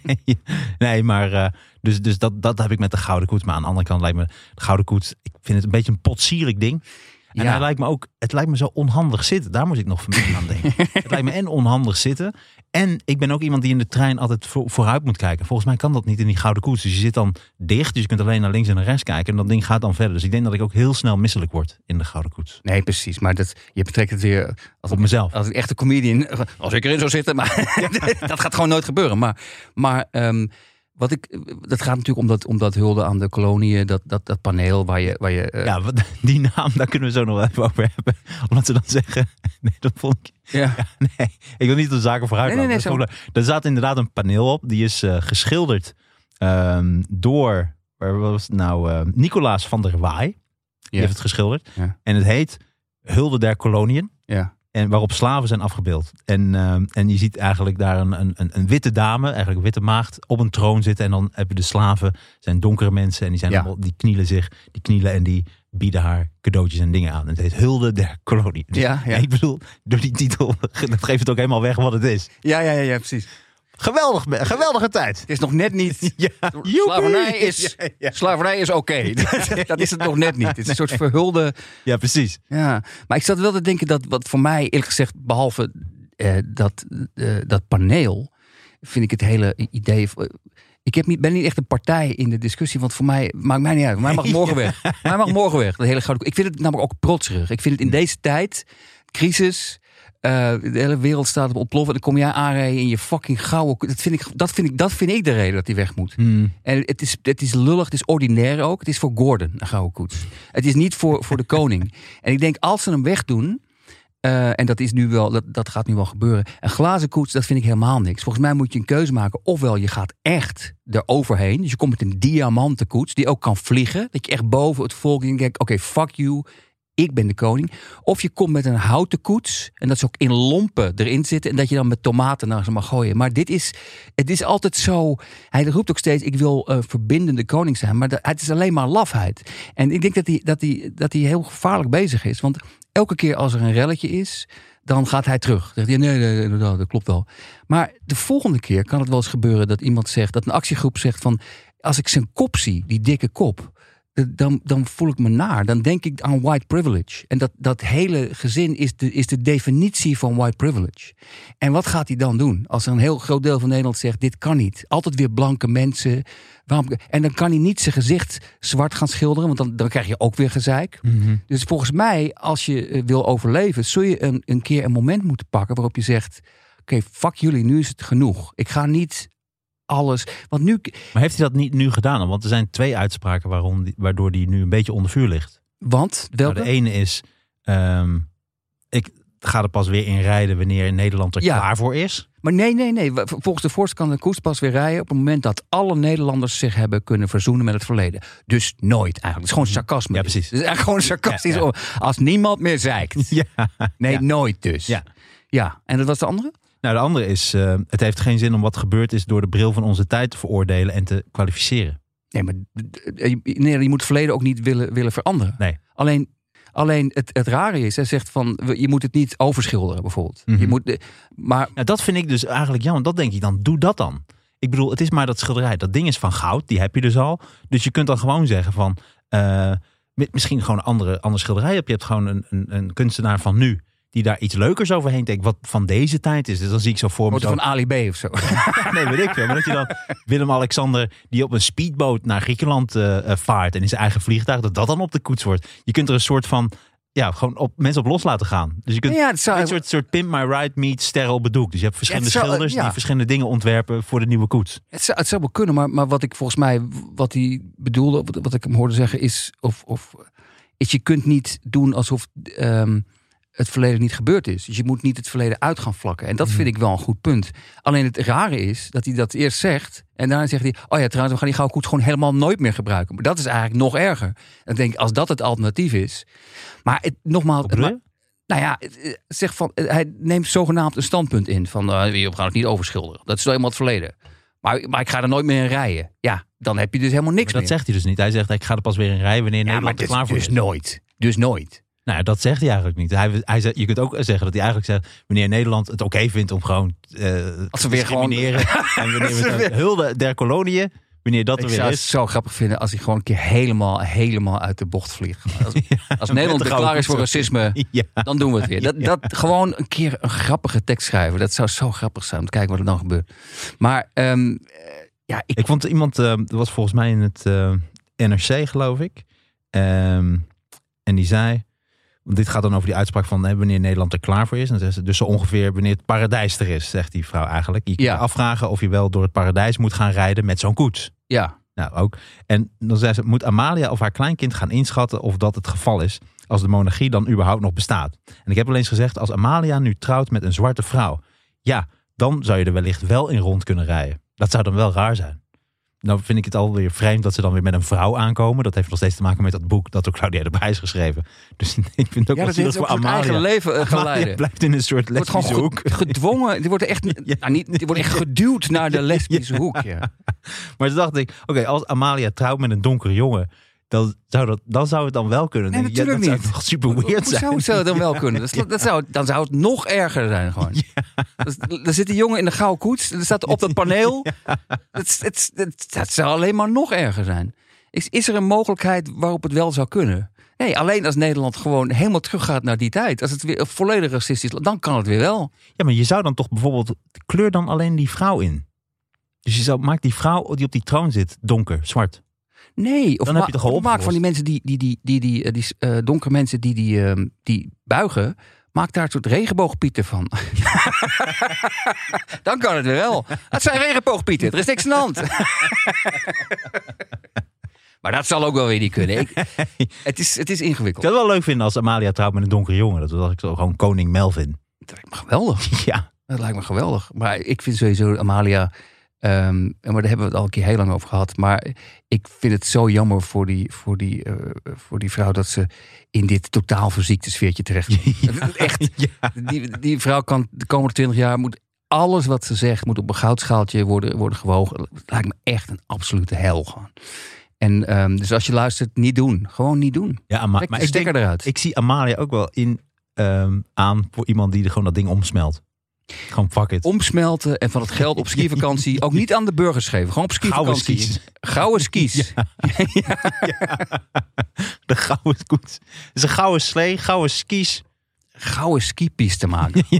nee, nee maar eh, dus, dus dat, dat heb ik met de gouden koets. Maar aan de andere kant lijkt me de gouden koets, ik vind het een beetje een potsierig ding. En Ja. hij lijkt me ook, het lijkt me zo onhandig zitten. Daar moet ik nog vanmiddag aan denken. *laughs* het lijkt me en onhandig zitten. En ik ben ook iemand die in de trein altijd voor- vooruit moet kijken. Volgens mij kan dat niet in die gouden koets. Dus je zit dan dicht, dus je kunt alleen naar links en naar rechts kijken. En dat ding gaat dan verder. Dus ik denk dat ik ook heel snel misselijk word in de gouden koets. Nee, precies. Maar dat, je betrekt het weer als Op mezelf. als een echte comedian. Als ik erin zou zitten. Maar *laughs* *laughs* dat gaat gewoon nooit gebeuren. Maar, maar ehm, wat ik, dat gaat natuurlijk om dat, om dat hulde aan de koloniën. Dat, dat, dat paneel waar je... Waar je eh, Ja, wat- *laughs* die naam, daar kunnen we zo nog wel even over hebben. Omdat ze dan zeggen, *laughs* nee, dat vond ik *laughs* ja. Nee, ik wil niet de zaken vooruit Nee. Er staat inderdaad een paneel op. Die is eh, geschilderd ehm, door, waar was het nou, eh, Nicolaas van der Waai. Die Ja. heeft het geschilderd. Ja. En het heet Hulde der Koloniën. ja. En waarop slaven zijn afgebeeld. En, ehm, en je ziet eigenlijk daar een, een, een- een witte dame, eigenlijk een witte maagd, op een troon zitten. En dan hebben de slaven, zijn donkere mensen. En die, zijn Ja. allemaal, die knielen zich, die knielen en die bieden haar cadeautjes en dingen aan. En het heet Hulde der Kolonie. Dus Ja, ja. *laughs* ik bedoel, door die titel, *laughs* dat geeft het ook helemaal weg wat het is. Ja, ja, ja, ja, precies. Geweldig, geweldige tijd. Het is nog net niet... *laughs* Ja, Slavernij is, Ja, ja. slavernij is oké. *laughs* dat is het nog net niet. Het is een soort *laughs* verhulde... Ja, precies. Ja, maar ik zat wel te denken dat wat voor mij eerlijk gezegd, behalve eh, dat, eh, dat paneel, vind ik het hele idee. eh, Ik heb niet, ben niet echt een partij in de discussie, want voor mij maakt mij niet uit. Mij mag morgen weg. Mij mag morgen weg. Dat hele gouden. Ik vind het namelijk ook protserig. Ik vind het in deze tijd, crisis. Eh, de hele wereld staat op ontploffen. En dan kom jij aanrijden in je fucking gouden. Dat vind ik, dat vind ik, dat vind ik de reden dat hij weg moet. Hmm. En het is, het is lullig, het is ordinair ook. Het is voor Gordon, een gouden koets. Het is niet voor, voor de *laughs* koning. En ik denk, als ze hem wegdoen... Eh, en dat, is nu wel, dat, dat gaat nu wel gebeuren. Een glazen koets, dat vind ik helemaal niks. Volgens mij moet je een keuze maken. Ofwel je gaat echt eroverheen. Dus je komt met een diamanten koets die ook kan vliegen. Dat je echt boven het volk en denkt, oké, fuck you. Ik ben de koning. Of je komt met een houten koets. En dat ze ook in lompen erin zitten. En dat je dan met tomaten naar ze mag gooien. Maar dit is, het is altijd zo. Hij roept ook steeds: ik wil eh, verbindende koning zijn. Maar de- het is alleen maar lafheid. En ik denk dat hij, dat, hij, dat hij heel gevaarlijk bezig is. Want elke keer als er een relletje is. Dan gaat hij terug. Dan Zegt hij, nee, nee, nee, dat klopt wel. Maar de volgende keer kan het wel eens gebeuren dat iemand zegt, dat een actiegroep zegt van, als ik zijn kop zie, die dikke kop, dan, dan voel ik me naar. Dan denk ik aan white privilege. En dat, dat hele gezin is de, is de definitie van white privilege. En wat gaat hij dan doen? Als een heel groot deel van Nederland zegt: dit kan niet. Altijd weer blanke mensen. Waarom? En dan kan hij niet zijn gezicht zwart gaan schilderen, want dan, dan krijg je ook weer gezeik. Dus volgens mij, als je eh, wil overleven, zul je een, een keer een moment moeten pakken waarop je zegt: Oké, fuck jullie, nu is het genoeg. Ik ga niet alles. Want nu, Maar heeft hij dat niet nu gedaan? Want er zijn twee uitspraken waarom die, waardoor hij nu een beetje onder vuur ligt. want Nou, welke? de ene is, ehm, ik ga er pas weer in rijden wanneer Nederland er Ja. klaar voor is. Maar nee, nee, nee. Volgens de Forst kan de koers pas weer rijden op het moment dat alle Nederlanders zich hebben kunnen verzoenen met het verleden. Dus nooit eigenlijk. Het is gewoon sarcasme. Ja, precies. Het is eigenlijk gewoon sarcastisch. Ja, ja. Als niemand meer zeikt. *laughs* Ja. Nee, nooit dus. Ja. Ja, en dat was de andere? Nou, de andere is, eh, het heeft geen zin om wat gebeurd is door de bril van onze tijd te veroordelen en te kwalificeren. Nee, maar eh, nee, je moet het verleden ook niet willen, willen veranderen. Nee. Alleen, alleen het, het rare is, hij zegt van, je moet het niet overschilderen bijvoorbeeld. Mhm. Je moet, de- maar Nou, dat vind ik dus eigenlijk jammer. Dat denk ik dan, doe dat dan. Ik bedoel, het is maar dat schilderij. Dat ding is van goud, die heb je dus al. Dus je kunt dan gewoon zeggen van, eh, mi- misschien gewoon een andere, andere schilderij op. Je hebt gewoon een, een, een kunstenaar van nu, die daar iets leukers overheen denkt, wat van deze tijd is. Dus dan zie ik zo voor me zo, het van Ali B of zo. *laughs* nee, weet ik veel. Maar dat je dan Willem-Alexander, die op een speedboot naar Griekenland eh, eh, vaart en in zijn eigen vliegtuig, dat dat dan op de koets wordt. Je kunt er een soort van, ja, gewoon op mensen op los laten gaan. Dus je kunt ja, het zou, een soort, soort Pimp My Ride meets sterren op het doek. Dus je hebt verschillende zou- schilders ja. die verschillende dingen ontwerpen voor de nieuwe koets. Het zou, het zou wel kunnen, maar, maar wat ik volgens mij, wat hij bedoelde, wat, wat ik hem hoorde zeggen, is, of, of, is je kunt niet doen alsof ehm, het verleden niet gebeurd is. Dus je moet niet het verleden uit gaan vlakken. En dat vind ik wel een goed punt. Alleen het rare is dat hij dat eerst zegt. En daarna zegt hij, oh ja, trouwens, we gaan die gouden koets gewoon helemaal nooit meer gebruiken. Maar dat is eigenlijk nog erger. Dan denk ik, als dat het alternatief is. Maar het, nogmaals, nou ja, het, eh, zeg van, eh, hij neemt zogenaamd een standpunt in. Van, eh, we gaan het niet overschilderen. Dat is nou eenmaal het verleden. Maar, maar ik ga er nooit meer in rijden. Ja, dan heb je dus helemaal niks Maar dat meer. zegt hij dus niet. Hij zegt, ik ga er pas weer in rijden wanneer ja, maar Nederland er dus, klaar voor dus is. nooit. Dus nooit. Nou, dat zegt hij eigenlijk niet. Hij, hij zegt, je kunt ook zeggen dat hij eigenlijk zegt, wanneer Nederland het oké vindt om gewoon eh Als te we weer gewoon- discrimineren. *laughs* en wanneer we hulde der koloniën, wanneer dat er Ik weer zou het zo grappig vinden als hij gewoon een keer helemaal, helemaal uit de bocht vliegt. Als, als *laughs* Nederland klaar is voor racisme, *laughs* Ja. dan doen we het weer. Dat, Ja. dat gewoon een keer een grappige tekst schrijven. Dat zou zo grappig zijn om te kijken wat er dan gebeurt. Maar ehm, eh, ja, ik, Ik vond iemand, dat was volgens mij in het eh, NRC geloof ik. Ehm, en die zei, want dit gaat dan over die uitspraak van hè, wanneer Nederland er klaar voor is. En ze, dus zo ongeveer wanneer het paradijs er is, zegt die vrouw eigenlijk. Je kunt Ja. je afvragen of je wel door het paradijs moet gaan rijden met zo'n koets. ja, Nou, ook. En dan zei ze, moet Amalia of haar kleinkind gaan inschatten of dat het geval is als de monarchie dan überhaupt nog bestaat. En ik heb wel eens gezegd, als Amalia nu trouwt met een zwarte vrouw, ja, dan zou je er wellicht wel in rond kunnen rijden. Dat zou dan wel raar zijn. Nou vind ik het alweer vreemd dat ze dan weer met een vrouw aankomen. Dat heeft nog steeds te maken met dat boek dat door Claudia de Prijs geschreven. Dus *laughs* ik vind het ook ja wel dat heeft ook voor zijn eigen Amalia. leven Amalia geleiden. blijft in een soort lesbische hoek. gedwongen. Die wordt echt, *laughs* Ja. nou, niet, die wordt echt geduwd naar de *laughs* lesbische hoek. Ja. Maar toen dacht ik, oké, als Amalia trouwt met een donkere jongen, dan zou, dat, dan zou het dan wel kunnen. Nee, natuurlijk dat niet. zou toch super weird Hoe zijn. zou, zou het dan wel *laughs* kunnen? Dat, dat zou, dan zou het nog erger zijn gewoon. Dus, er zit een jongen in de gouden koets. Er staat op *laughs* dat paneel. Het, dat zou alleen maar nog erger zijn. Is, is er een mogelijkheid waarop het wel zou kunnen? Nee, alleen als Nederland gewoon helemaal teruggaat naar die tijd. Als het weer volledig racistisch is, dan kan het weer wel. Ja, maar je zou dan toch bijvoorbeeld, kleur dan alleen die vrouw in. Dus je zou, maak die vrouw die op die troon zit donker, zwart. Nee, of Dan heb je toch maak van die mensen die, die, die, die, die, eh, die eh, donkere mensen die, die, eh, die buigen, maak daar een soort regenboogpieten van. *laughs* Dan kan het weer wel. Het zijn regenboogpieten, er is niks aan de hand. *laughs* Maar dat zal ook wel weer niet kunnen. Ik, *laughs* het, is, het is Ik ingewikkeld. zou het wel leuk vinden als Amalia trouwt met een donkere jongen. Dat was ik zo gewoon koning Melvin. Dat lijkt me geweldig. Ja, Dat lijkt me geweldig. Maar ik vind sowieso Amalia. Ehm, maar daar hebben we het al een keer heel lang over gehad. Maar ik vind het zo jammer voor die, voor die, eh, voor die vrouw dat ze in dit totaal verziekte sfeertje terecht. *laughs* Echt. ja. Die, die vrouw kan de komende twintig jaar moet alles wat ze zegt moet op een goudschaaltje worden, worden gewogen. Het lijkt me echt een absolute hel gewoon. En ehm, dus als je luistert, niet doen. Gewoon niet doen. ja Ama- Trek maar de ik, denk, eruit. ik zie Amalia ook wel in ehm, aan voor iemand die er gewoon dat ding omsmelt. Gewoon fuck it. Omsmelten en van het geld op skivakantie ook niet aan de burgers geven. Gewoon op Gouden skivakantie. skis. Gouden *laughs* skis. *laughs* De gouden koets. Het is een gouden slee, gouden skis. Gouden skipiste maken. *laughs*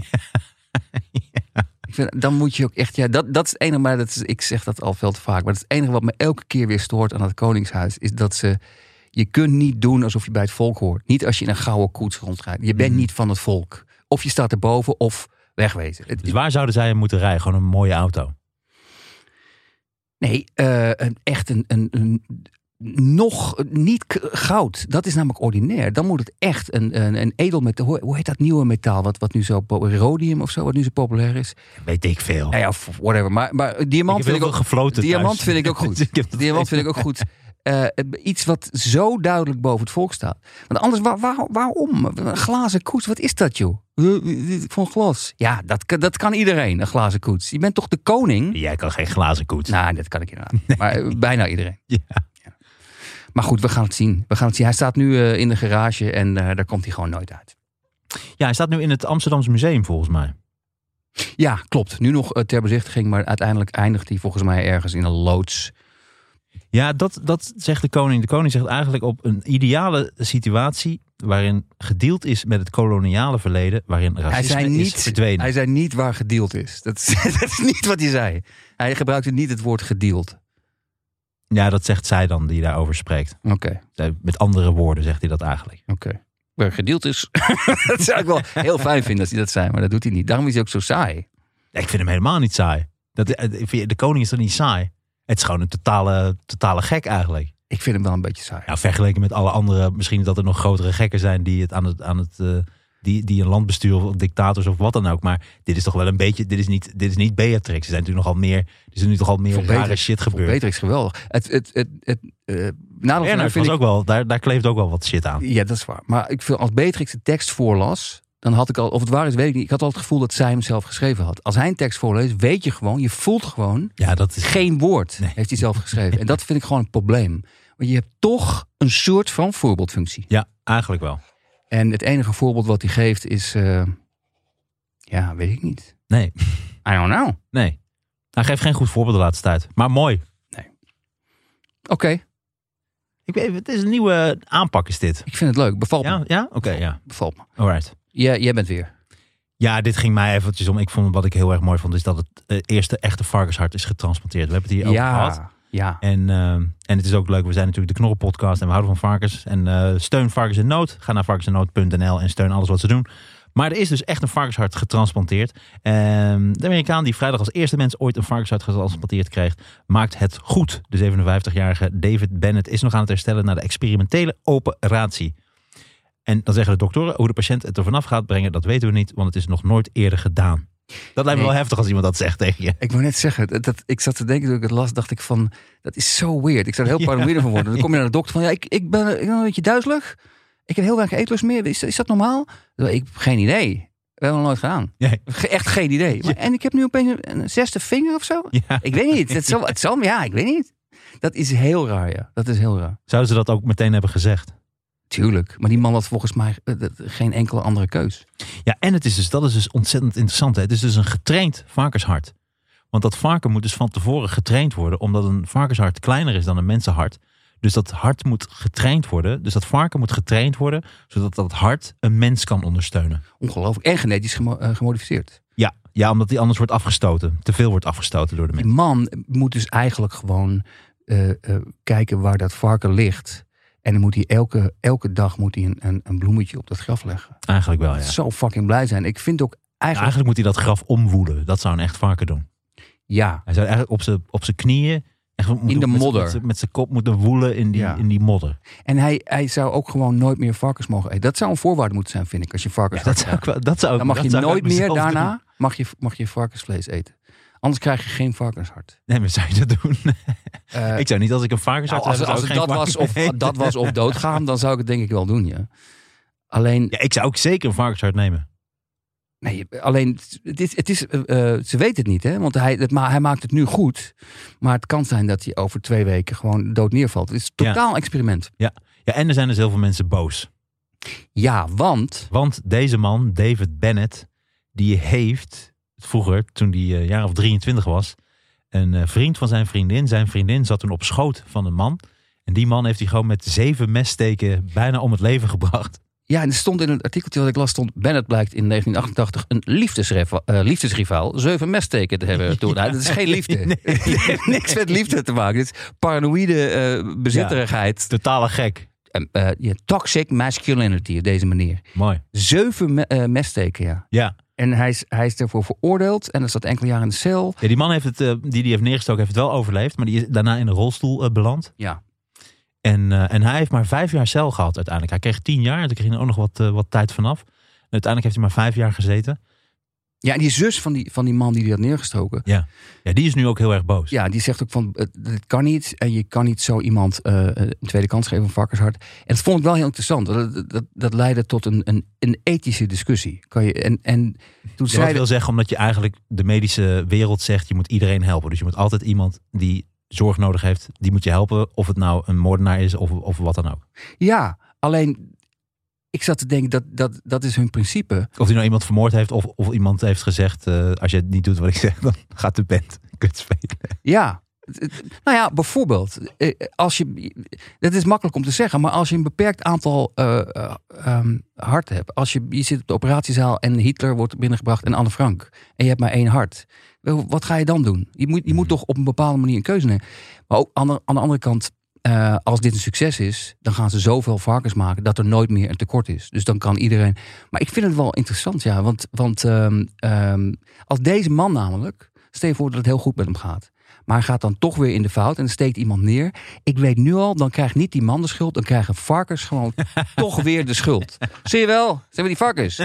Ik vind, dan moet je ook echt, ja, dat, dat is het enige, maar dat is, ik zeg dat al veel te vaak, maar het, enige wat me elke keer weer stoort aan het Koningshuis, is dat ze, je kunt niet doen alsof je bij het volk hoort. Niet als je in een gouden koets rondrijdt. Je bent Mhm. niet van het volk. Of je staat erboven of wegwezen. Het- Dus waar zouden zij moeten rijden? Gewoon een mooie auto. Nee, eh, een, echt een, een, een nog niet goud. Dat is namelijk ordinair. Dan moet het echt een, een, een edelmetaal. Hoe, hoe heet dat nieuwe metaal? Wat, wat nu zo rhodium of zo, wat nu zo populair is. Weet ik veel. Nou ja, whatever. Maar, maar diamant ik vind ik ook *laughs* gefloten Diamant thuis. vind ik ook goed. Diamant vind ik ook goed. Eh, iets wat zo duidelijk boven het volk staat. Want anders, waar, waar- waarom? Een glazen koets, wat is dat joh? Van glas. Ja, dat, kan- dat kan iedereen, een glazen koets. Je bent toch de koning? Jij kan geen glazen koets. Nou, dat kan ik inderdaad. Maar eh, *laughs* bijna iedereen. Ja. Maar goed, we gaan het zien. We gaan het zien. Hij staat nu eh, in de garage en daar komt hij gewoon nooit uit. Ja, hij staat nu in het Amsterdamse museum volgens mij. Ja, klopt. Nu nog ter bezichtiging, maar uiteindelijk eindigt hij volgens mij ergens in een loods. Ja, dat, dat zegt de koning. De koning zegt eigenlijk op een ideale situatie waarin gedeeld is met het koloniale verleden, waarin Hij racisme zei, is niet, verdwenen. hij zei niet waar gedeeld is. Dat is, *laughs* dat is niet wat hij zei. Hij gebruikte niet het woord gedeeld. Ja, dat zegt zij dan die daarover spreekt. Oké, Met andere woorden zegt hij dat eigenlijk. oké. Waar gedeeld is. *laughs* dat zou ik wel heel fijn vinden als hij dat zei, maar dat doet hij niet. Daarom is hij ook zo saai. Ik vind hem helemaal niet saai. Dat, eh, de koning is toch niet saai? Het is gewoon een totale, totale gek eigenlijk. Ik vind hem wel een beetje saai. Nou, vergeleken met alle andere, misschien dat er nog grotere gekken zijn die het aan het, aan het eh, die, die een land besturen of dictators of wat dan ook. Maar dit is toch wel een beetje, dit is niet, dit is niet Beatrix. Er zijn natuurlijk nogal meer, er is nu toch al meer rare shit gebeurd. Beatrix geweldig. Het, het, het, het, Bernard vind was ik- ook wel, daar, daar kleeft ook wel wat shit aan. Ja, dat is waar. Maar ik vind, als Beatrix de tekst voorlas, dan had ik al, of het waar is, weet ik niet. Ik had al het gevoel dat zij hem zelf geschreven had. Als hij een tekst voorleest, weet je gewoon, je voelt gewoon, Ja, dat is. geen woord Nee. heeft hij zelf geschreven. En dat vind ik gewoon een probleem. Want je hebt toch een soort van voorbeeldfunctie. Ja, eigenlijk wel. En het enige voorbeeld wat hij geeft is, eh, ja, weet ik niet. Nee, I don't know. nee. Hij geeft geen goed voorbeeld de laatste tijd. Maar mooi. Oké, Ik weet, het is een nieuwe aanpak is dit. ik vind het leuk. Bevalt Ja, me. ja? Oké, ja. Bevalt me. Alright. Ja, jij bent weer. Ja, dit ging mij eventjes om. Ik vond wat ik heel erg mooi vond, is dat het eh, eerste echte varkenshart is getransplanteerd. We hebben het hier over gehad. Ja, ja. En, eh, en het is ook leuk, we zijn natuurlijk de Knorren-podcast en we houden van varkens. En eh, steun Varkens in Nood. Ga naar varkensinnood.nl en steun alles wat ze doen. Maar er is dus echt een varkenshart getransplanteerd. Ehm, de Amerikaan die vrijdag als eerste mens ooit een varkenshart getransplanteerd kreeg, maakt het goed. De 57-jarige David Bennett is nog aan het herstellen na de experimentele operatie. En dan zeggen de doktoren, hoe de patiënt het er vanaf gaat brengen, dat weten we niet, want het is nog nooit eerder gedaan. Dat lijkt me wel heftig als iemand dat zegt tegen je. Ik wou net zeggen, dat, ik zat te denken toen ik het las, dacht ik van, dat is zo weird. Ik zou er heel *laughs* paranoïde van worden. Dan kom je naar de dokter van, ja, ik, ik, ben, ik ben een beetje duizelig. Ik heb heel weinig eetlust meer. Is, is dat normaal? Ik heb geen idee. We hebben het nooit gedaan. Nee. Echt geen idee. Maar, En ik heb nu opeens een, een zesde vinger of zo. Ja. Ik weet niet. Het zal, *laughs* het zal, ja, ik weet niet. Dat is heel raar, ja. Dat is heel raar. Zouden ze dat ook meteen hebben gezegd? Tuurlijk. Maar die man had volgens mij eh, geen enkele andere keus. Ja, en het is dus, dat is dus ontzettend interessant. Hè? Het is dus een getraind varkenshart. Want dat varken moet dus van tevoren getraind worden, omdat een varkenshart kleiner is dan een mensenhart. Dus dat hart moet getraind worden. Dus dat varken moet getraind worden, zodat dat hart een mens kan ondersteunen. Ongelooflijk. En genetisch gemo- eh, gemodificeerd. Ja, ja omdat die anders wordt afgestoten. Te veel wordt afgestoten door de Die mens. man moet dus eigenlijk gewoon eh, kijken waar dat varken ligt. En dan moet hij elke, elke dag moet hij een, een, een bloemetje op dat graf leggen. Eigenlijk wel, ja. Zo fucking blij zijn. Ik vind ook eigenlijk... Eigenlijk moet hij dat graf omwoelen. Dat zou een echt varken doen. Ja, Hij zou eigenlijk op zijn op zijn knieën Echt, moeten de modder. Met zijn kop moeten woelen in die, Ja. in die modder. En hij, hij zou ook gewoon nooit meer varkens mogen eten. Dat zou een voorwaarde moeten zijn, vind ik, als je varkens Ja, dat zou ik wel. Dat zou ik, Dan mag dat je nooit meer daarna doen. mag je, mag je varkensvlees eten. Anders krijg je geen varkenshart. Nee, maar zou je dat doen? *laughs* Eh, ik zou niet als ik een varkenshart nou, als, als het zou dat ik was, of, dat was of doodgaan, dan zou ik het denk ik wel doen, ja. Alleen, Ja, ik zou ook zeker een varkenshart nemen. nee, alleen het is, het is, eh, eh, ze weten het niet, hè? Want hij, het, ma- hij maakt het nu goed. Maar het kan zijn dat hij over twee weken gewoon dood neervalt. Het is een Ja. totaal experiment. Ja, en er zijn dus heel veel mensen boos. Ja, want. Want deze man, David Bennett, die heeft vroeger, toen hij een jaar of 23 was, een eh, vriend van zijn vriendin. Zijn vriendin zat toen op schoot van een man. En die man heeft hij gewoon met zeven messteken bijna om het leven *laughs* gebracht. Ja, en er stond in het artikeltje wat ik las, stond Bennett blijkt in 1988 een liefdesrivaal, eh, liefdesrivaal zeven messteken te hebben. *laughs* Toen. Nou, dat is geen liefde. *laughs* Nee. Heeft niks met liefde te maken. Het is paranoïde eh, bezitterigheid. Totale gek. En, eh, ja, toxic masculinity op deze manier. Mooi. Zeven me- eh, messteken, ja. Ja. En hij is, hij is daarvoor veroordeeld en er zat enkele jaren in de cel. ja die man heeft het, eh, die die heeft neergestoken, heeft het wel overleefd. Maar die is daarna in een rolstoel eh, beland. Ja. En, eh, en hij heeft maar vijf jaar cel gehad uiteindelijk. Hij kreeg tien jaar. en Toen kreeg hij er ook nog wat, wat tijd vanaf. En uiteindelijk heeft hij maar vijf jaar gezeten. Ja, en die zus van die, van die man die die had neergestoken. Ja, die is nu ook heel erg boos. Ja, die zegt ook van, het, het kan niet. En je kan niet zo iemand eh, een tweede kans geven, een varkenshart. En dat vond ik wel heel interessant. Dat, dat, dat leidde tot een, een, een ethische discussie. Kan je, en, en toen Ja, zei dat wil zeggen omdat je eigenlijk de medische wereld zegt, je moet iedereen helpen. Dus je moet altijd iemand die zorg nodig heeft, die moet je helpen. Of het nou een moordenaar is of, of wat dan ook. Ja, alleen ik zat te denken dat dat, dat is hun principe. Of die nou iemand vermoord heeft of, of iemand heeft gezegd, eh, als je het niet doet wat ik zeg, dan gaat de band *laughs* kut spelen. Ja. Nou ja, bijvoorbeeld, eh, als je, dat is makkelijk om te zeggen, maar als je een beperkt aantal eh eh, ehm, hart hebt, als je, je zit op de operatiezaal en Hitler wordt binnengebracht en Anne Frank, en je hebt maar één hart, wat ga je dan doen? Je moet, je moet toch op een bepaalde manier een keuze nemen. Maar ook aan de, aan de andere kant, eh, als dit een succes is, dan gaan ze zoveel varkens maken dat er nooit meer een tekort is. Dus dan kan iedereen. Maar ik vind het wel interessant, ja, want, want ehm, ehm, als deze man namelijk, stel je voor dat het heel goed met hem gaat. Maar hij gaat dan toch weer in de fout en steekt iemand neer. Ik weet nu al, dan krijgt niet die man de schuld. Dan krijgen varkens gewoon *laughs* toch weer de schuld. Zie je wel? Ze hebben die varkens.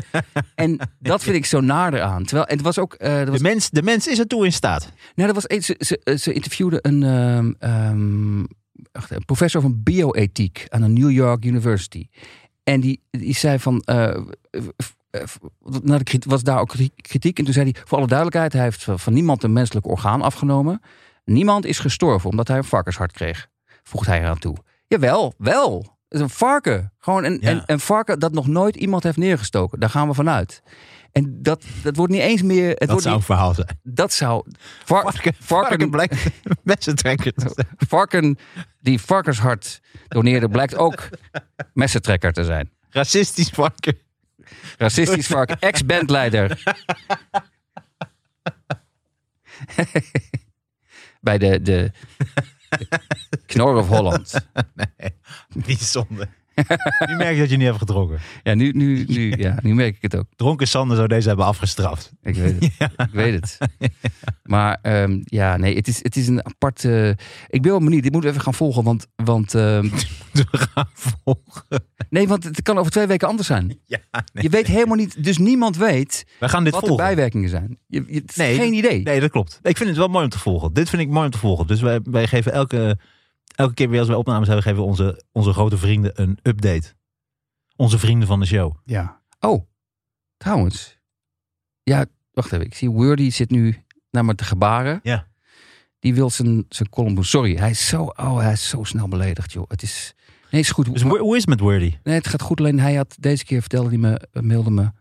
En dat vind ik zo nader aan. Terwijl, en het was ook... eh, was, De mens, de mens is ertoe in staat. nou, er was ze, ze interviewde een, ehm, een professor van bioethiek aan de New York University. En die, die zei van... de kritiek, was daar ook kritiek. En toen zei hij, voor alle duidelijkheid, hij heeft van niemand een menselijk orgaan afgenomen. Niemand is gestorven omdat hij een varkenshart kreeg. Voegt hij eraan toe. Jawel, wel. Het is een varken. Gewoon een, Ja. een, een varken dat nog nooit iemand heeft neergestoken. Daar gaan we vanuit. En dat, dat wordt niet eens meer... Het Dat wordt zou een verhaal zijn. dat zou... var- Varken, varken, blijkt *laughs* varken die varkenshart doneerde, blijkt ook messentrekker te zijn. Racistisch varken. Racistisch varken, *laughs* ex-bandleider. Bij de, de, de Knor of Holland. *laughs* Niet zonde. Nu merk je dat je niet hebt gedronken. Ja, nu, nu, nu, *laughs* ja, nu merk ik het ook. Dronken Sander zou deze hebben afgestraft. Ik weet het. *laughs* Ik weet het. *laughs* Maar ehm, ja, nee, het is, het is een aparte... Ik ben wel benieuwd. Dit moeten we even gaan volgen. Want, want ehm, We gaan volgen. nee, want het kan over twee weken anders zijn. Ja, nee. Je weet helemaal niet... Dus niemand weet We gaan dit wat de bijwerkingen zijn. Je, Nee, geen idee. Nee, dat klopt. Ik vind het wel mooi om te volgen. Dit vind ik mooi om te volgen. Dus wij, wij geven elke, elke keer weer als wij opnames hebben, geven we onze, onze grote vrienden een update. Onze vrienden van de show. Ja. Oh, trouwens. Ja, wacht even. Ik zie Wordy zit nu naar me te gebaren. Ja. Die wil zijn, zijn column doen. Sorry, hij is, zo, oh, hij is zo snel beledigd, joh. Het is... Nee, is goed. Dus hoe hoe is het met Wordy? Nee, het gaat goed. Alleen hij had deze keer vertelde hij me, eh, mailde me.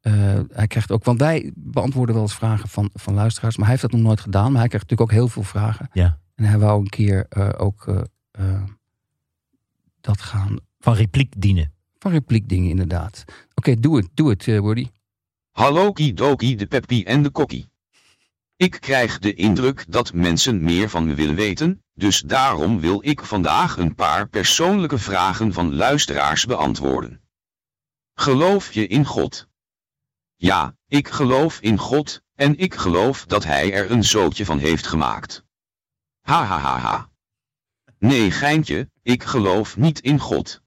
eh, hij krijgt ook, want wij beantwoorden wel eens vragen van, van luisteraars, maar hij heeft dat nog nooit gedaan. Maar hij krijgt natuurlijk ook heel veel vragen. Ja. En hij wou een keer eh, ook eh, eh, dat gaan Van repliek dienen. van repliekdingen, inderdaad. Oké, doe het, doe het, Wordy. Hallo Kidoki de Peppy en de Kokkie. Ik krijg de indruk dat mensen meer van me willen weten, dus daarom wil ik vandaag een paar persoonlijke vragen van luisteraars beantwoorden. Geloof je in God? Ja, ik geloof in God, en ik geloof dat Hij er een zootje van heeft gemaakt. Ha ha ha ha. Nee geintje, ik geloof niet in God.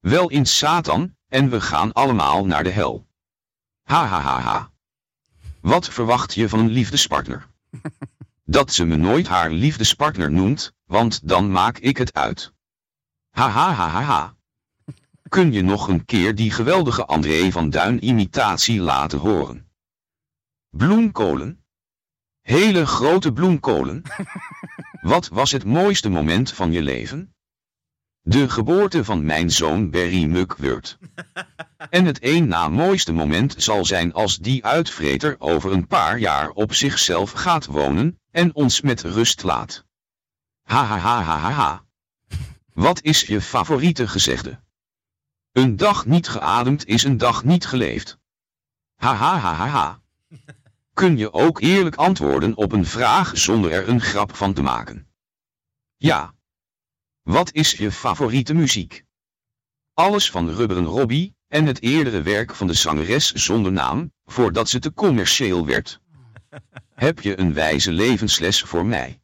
Wel in Satan, en we gaan allemaal naar de hel. Ha ha ha ha. Wat verwacht je van een liefdespartner? *laughs* Dat ze me nooit haar liefdespartner noemt, want dan maak ik het uit. Ha ha ha ha ha. Kun je nog een keer die geweldige André van Duin imitatie laten horen? Bloemkolen? Hele grote bloemkolen? Wat was het mooiste moment van je leven? De geboorte van mijn zoon Barry Mugwort. En het één na mooiste moment zal zijn als die uitvreter over een paar jaar op zichzelf gaat wonen en ons met rust laat. Ha ha ha ha ha ha. Wat is je favoriete gezegde? Een dag niet geademd is een dag niet geleefd. Ha ha ha ha ha. Kun je ook eerlijk antwoorden op een vraag zonder er een grap van te maken? Ja. Wat is je favoriete muziek? Alles van Rubberen Robbie en het eerdere werk van de zangeres zonder naam, voordat ze te commercieel werd. *laughs* Heb je een wijze levensles voor mij?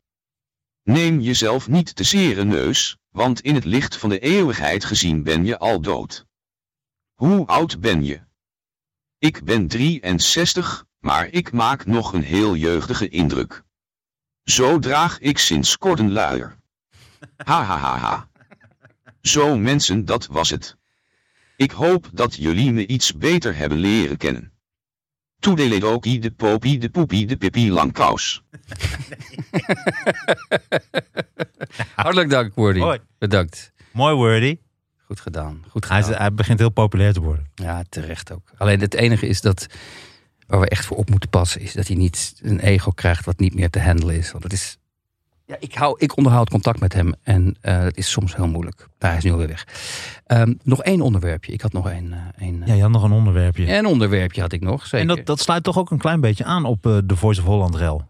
Neem jezelf niet te zere neus, want in het licht van de eeuwigheid gezien ben je al dood. Hoe oud ben je? Ik ben 63, maar ik maak nog een heel jeugdige indruk. Zo draag ik sinds kort een luier. *laughs* Ha ha ha ha. Zo mensen, dat was het. Ik hoop dat jullie me iets beter hebben leren kennen. Toedeledokie de popie de poepie de pippie langkous. *laughs* Hartelijk dank, Wordy. Hoi. Bedankt. Mooi wordy. Goed gedaan. Goed Hij, gedaan. is- hij begint heel populair te worden. Ja, terecht ook. Alleen het enige is dat waar we echt voor op moeten passen, is dat hij niet een ego krijgt wat niet meer te handelen is. Want het is. Ja, ik, hou, ik onderhoud contact met hem en eh het is soms heel moeilijk. Daar hij is nu alweer weg. Ehm, nog één onderwerpje. Ik had nog één. eh, één eh, Ja, je had nog een onderwerpje. Een onderwerpje had ik nog. Zeker. en dat, dat sluit toch ook een klein beetje aan op de Voice of Holland rel.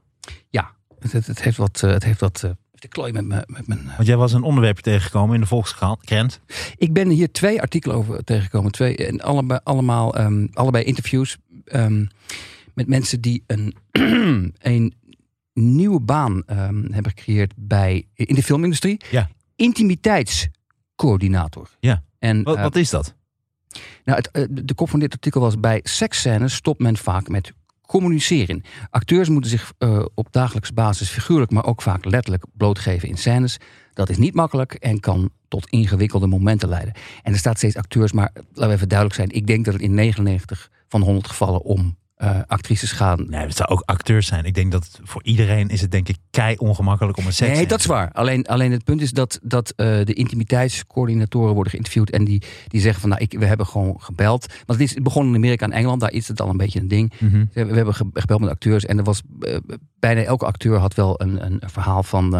Ja, het, het, het heeft wat. het heeft wat. de klooi met, me, met mijn. Want jij was een onderwerpje tegengekomen in de Volkskrant. Ik ben hier twee artikelen over tegengekomen. Twee, en allebei, allemaal, ehm, allebei interviews ehm, met mensen die een, *clears throat* een nieuwe baan ehm, hebben gecreëerd bij, in de filmindustrie. Ja. Intimiteitscoördinator. Ja. En, Wat, eh, wat is dat? nou, het, eh, de kop van dit artikel was: bij seksscènes stopt men vaak met communiceren. Acteurs moeten zich eh, op dagelijkse basis figuurlijk, maar ook vaak letterlijk blootgeven in scènes. Dat is niet makkelijk en kan tot ingewikkelde momenten leiden. En er staat steeds acteurs, maar laten we even duidelijk zijn. Ik denk dat het in 99 van 100 gevallen om eh, actrices gaan. Nee, het zou ook acteurs zijn. Ik denk dat voor iedereen is het denk ik kei ongemakkelijk om een seks Nee, dat is waar. Alleen, alleen het punt is dat, dat eh, de intimiteitscoördinatoren worden geïnterviewd. En die, die zeggen van nou, ik, we hebben gewoon gebeld. Want het is begonnen in Amerika en Engeland. Daar is het al een beetje een ding. Mhm. We we hebben ge- gebeld met acteurs en er was eh, bijna elke acteur had wel een, een verhaal van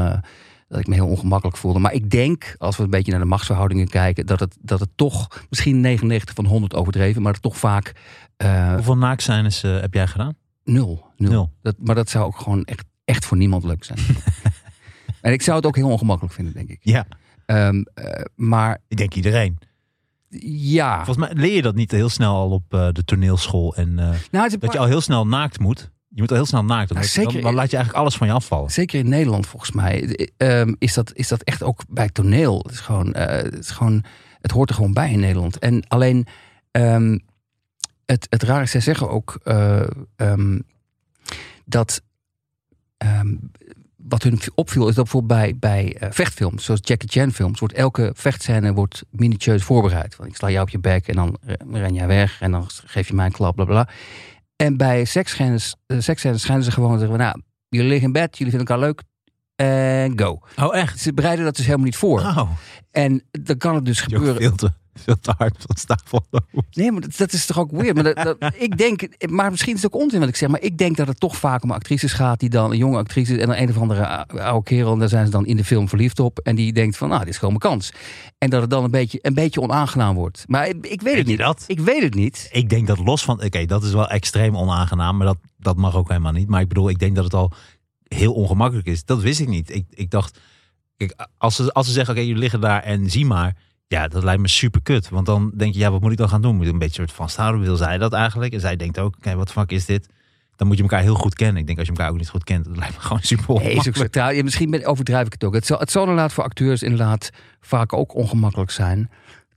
dat ik me heel ongemakkelijk voelde. Maar ik denk, als we een beetje naar de machtsverhoudingen kijken, dat het, dat het toch misschien 99 van 100 overdreven, maar toch vaak eh, Hoeveel naaktscènes eh, heb jij gedaan? nul. nul. Nul. Dat, maar dat zou ook gewoon echt, echt voor niemand leuk zijn. *laughs* en ik zou het ook heel ongemakkelijk vinden, denk ik. Ja, Ehm, eh, maar ik denk iedereen. ja, Volgens mij leer je dat niet heel snel al op de toneelschool. En nou, dat paar- je al heel snel naakt moet. Je moet al heel snel naakt. Dan, zeker. dan, dan laat je eigenlijk alles van je afvallen. Zeker in Nederland volgens mij eh, ehm, is, dat, is dat echt ook bij toneel. Het, is gewoon, eh, het, is gewoon, het hoort er gewoon bij in Nederland. En alleen ehm, het, het rare is, zij zeggen ook eh, ehm, dat wat hun opviel is dat bijvoorbeeld bij, bij vechtfilms, zoals Jackie Chan films, wordt elke vechtscène wordt minutieus voorbereid. Want ik sla jou op je bek en dan ren jij weg en dan geef je mij een klap, bla bla. En bij seksscènes, eh, schijnen ze gewoon te zeggen, nou, jullie liggen in bed, jullie vinden elkaar leuk. En go. Oh, echt? Ze bereiden dat dus helemaal niet voor. Oh, En dan kan het dus gebeuren. Veel te, hard van stapel. Nee, maar dat, dat is toch ook weird. Maar, dat, dat- *laughs* ik denk, maar misschien is het ook onzin wat ik zeg. Maar ik denk dat het toch vaak om actrices gaat. Die dan, een jonge actrice en dan een of andere ou- oude kerel. En daar zijn ze dan in de film verliefd op. En die denkt van, nou, dit is gewoon mijn kans. En dat het dan een beetje, een beetje onaangenaam wordt. Maar ik, ik weet het niet. dat? Ik weet het niet. Ik denk dat los van... Oké, dat is wel extreem onaangenaam. Maar dat, dat mag ook helemaal niet. Maar ik bedoel, ik denk dat het al heel ongemakkelijk is. Dat wist ik niet. Ik, ik dacht... Kijk, als ze, als ze zeggen, oké, jullie liggen daar en zie maar... Ja, dat lijkt me super kut. Want dan denk je, ja, wat moet ik dan gaan doen? Moet ik een beetje soort vasthouden? Wil zij dat eigenlijk? En zij denkt ook, oké, wat fuck is dit? dan moet je elkaar heel goed kennen. Ik denk als je elkaar ook niet goed kent, dat lijkt me *laughs* gewoon super Nee, is ook. Ja, misschien ben- overdrijf ik het ook. Het zal, het zal inderdaad voor acteurs inderdaad vaak ook ongemakkelijk zijn.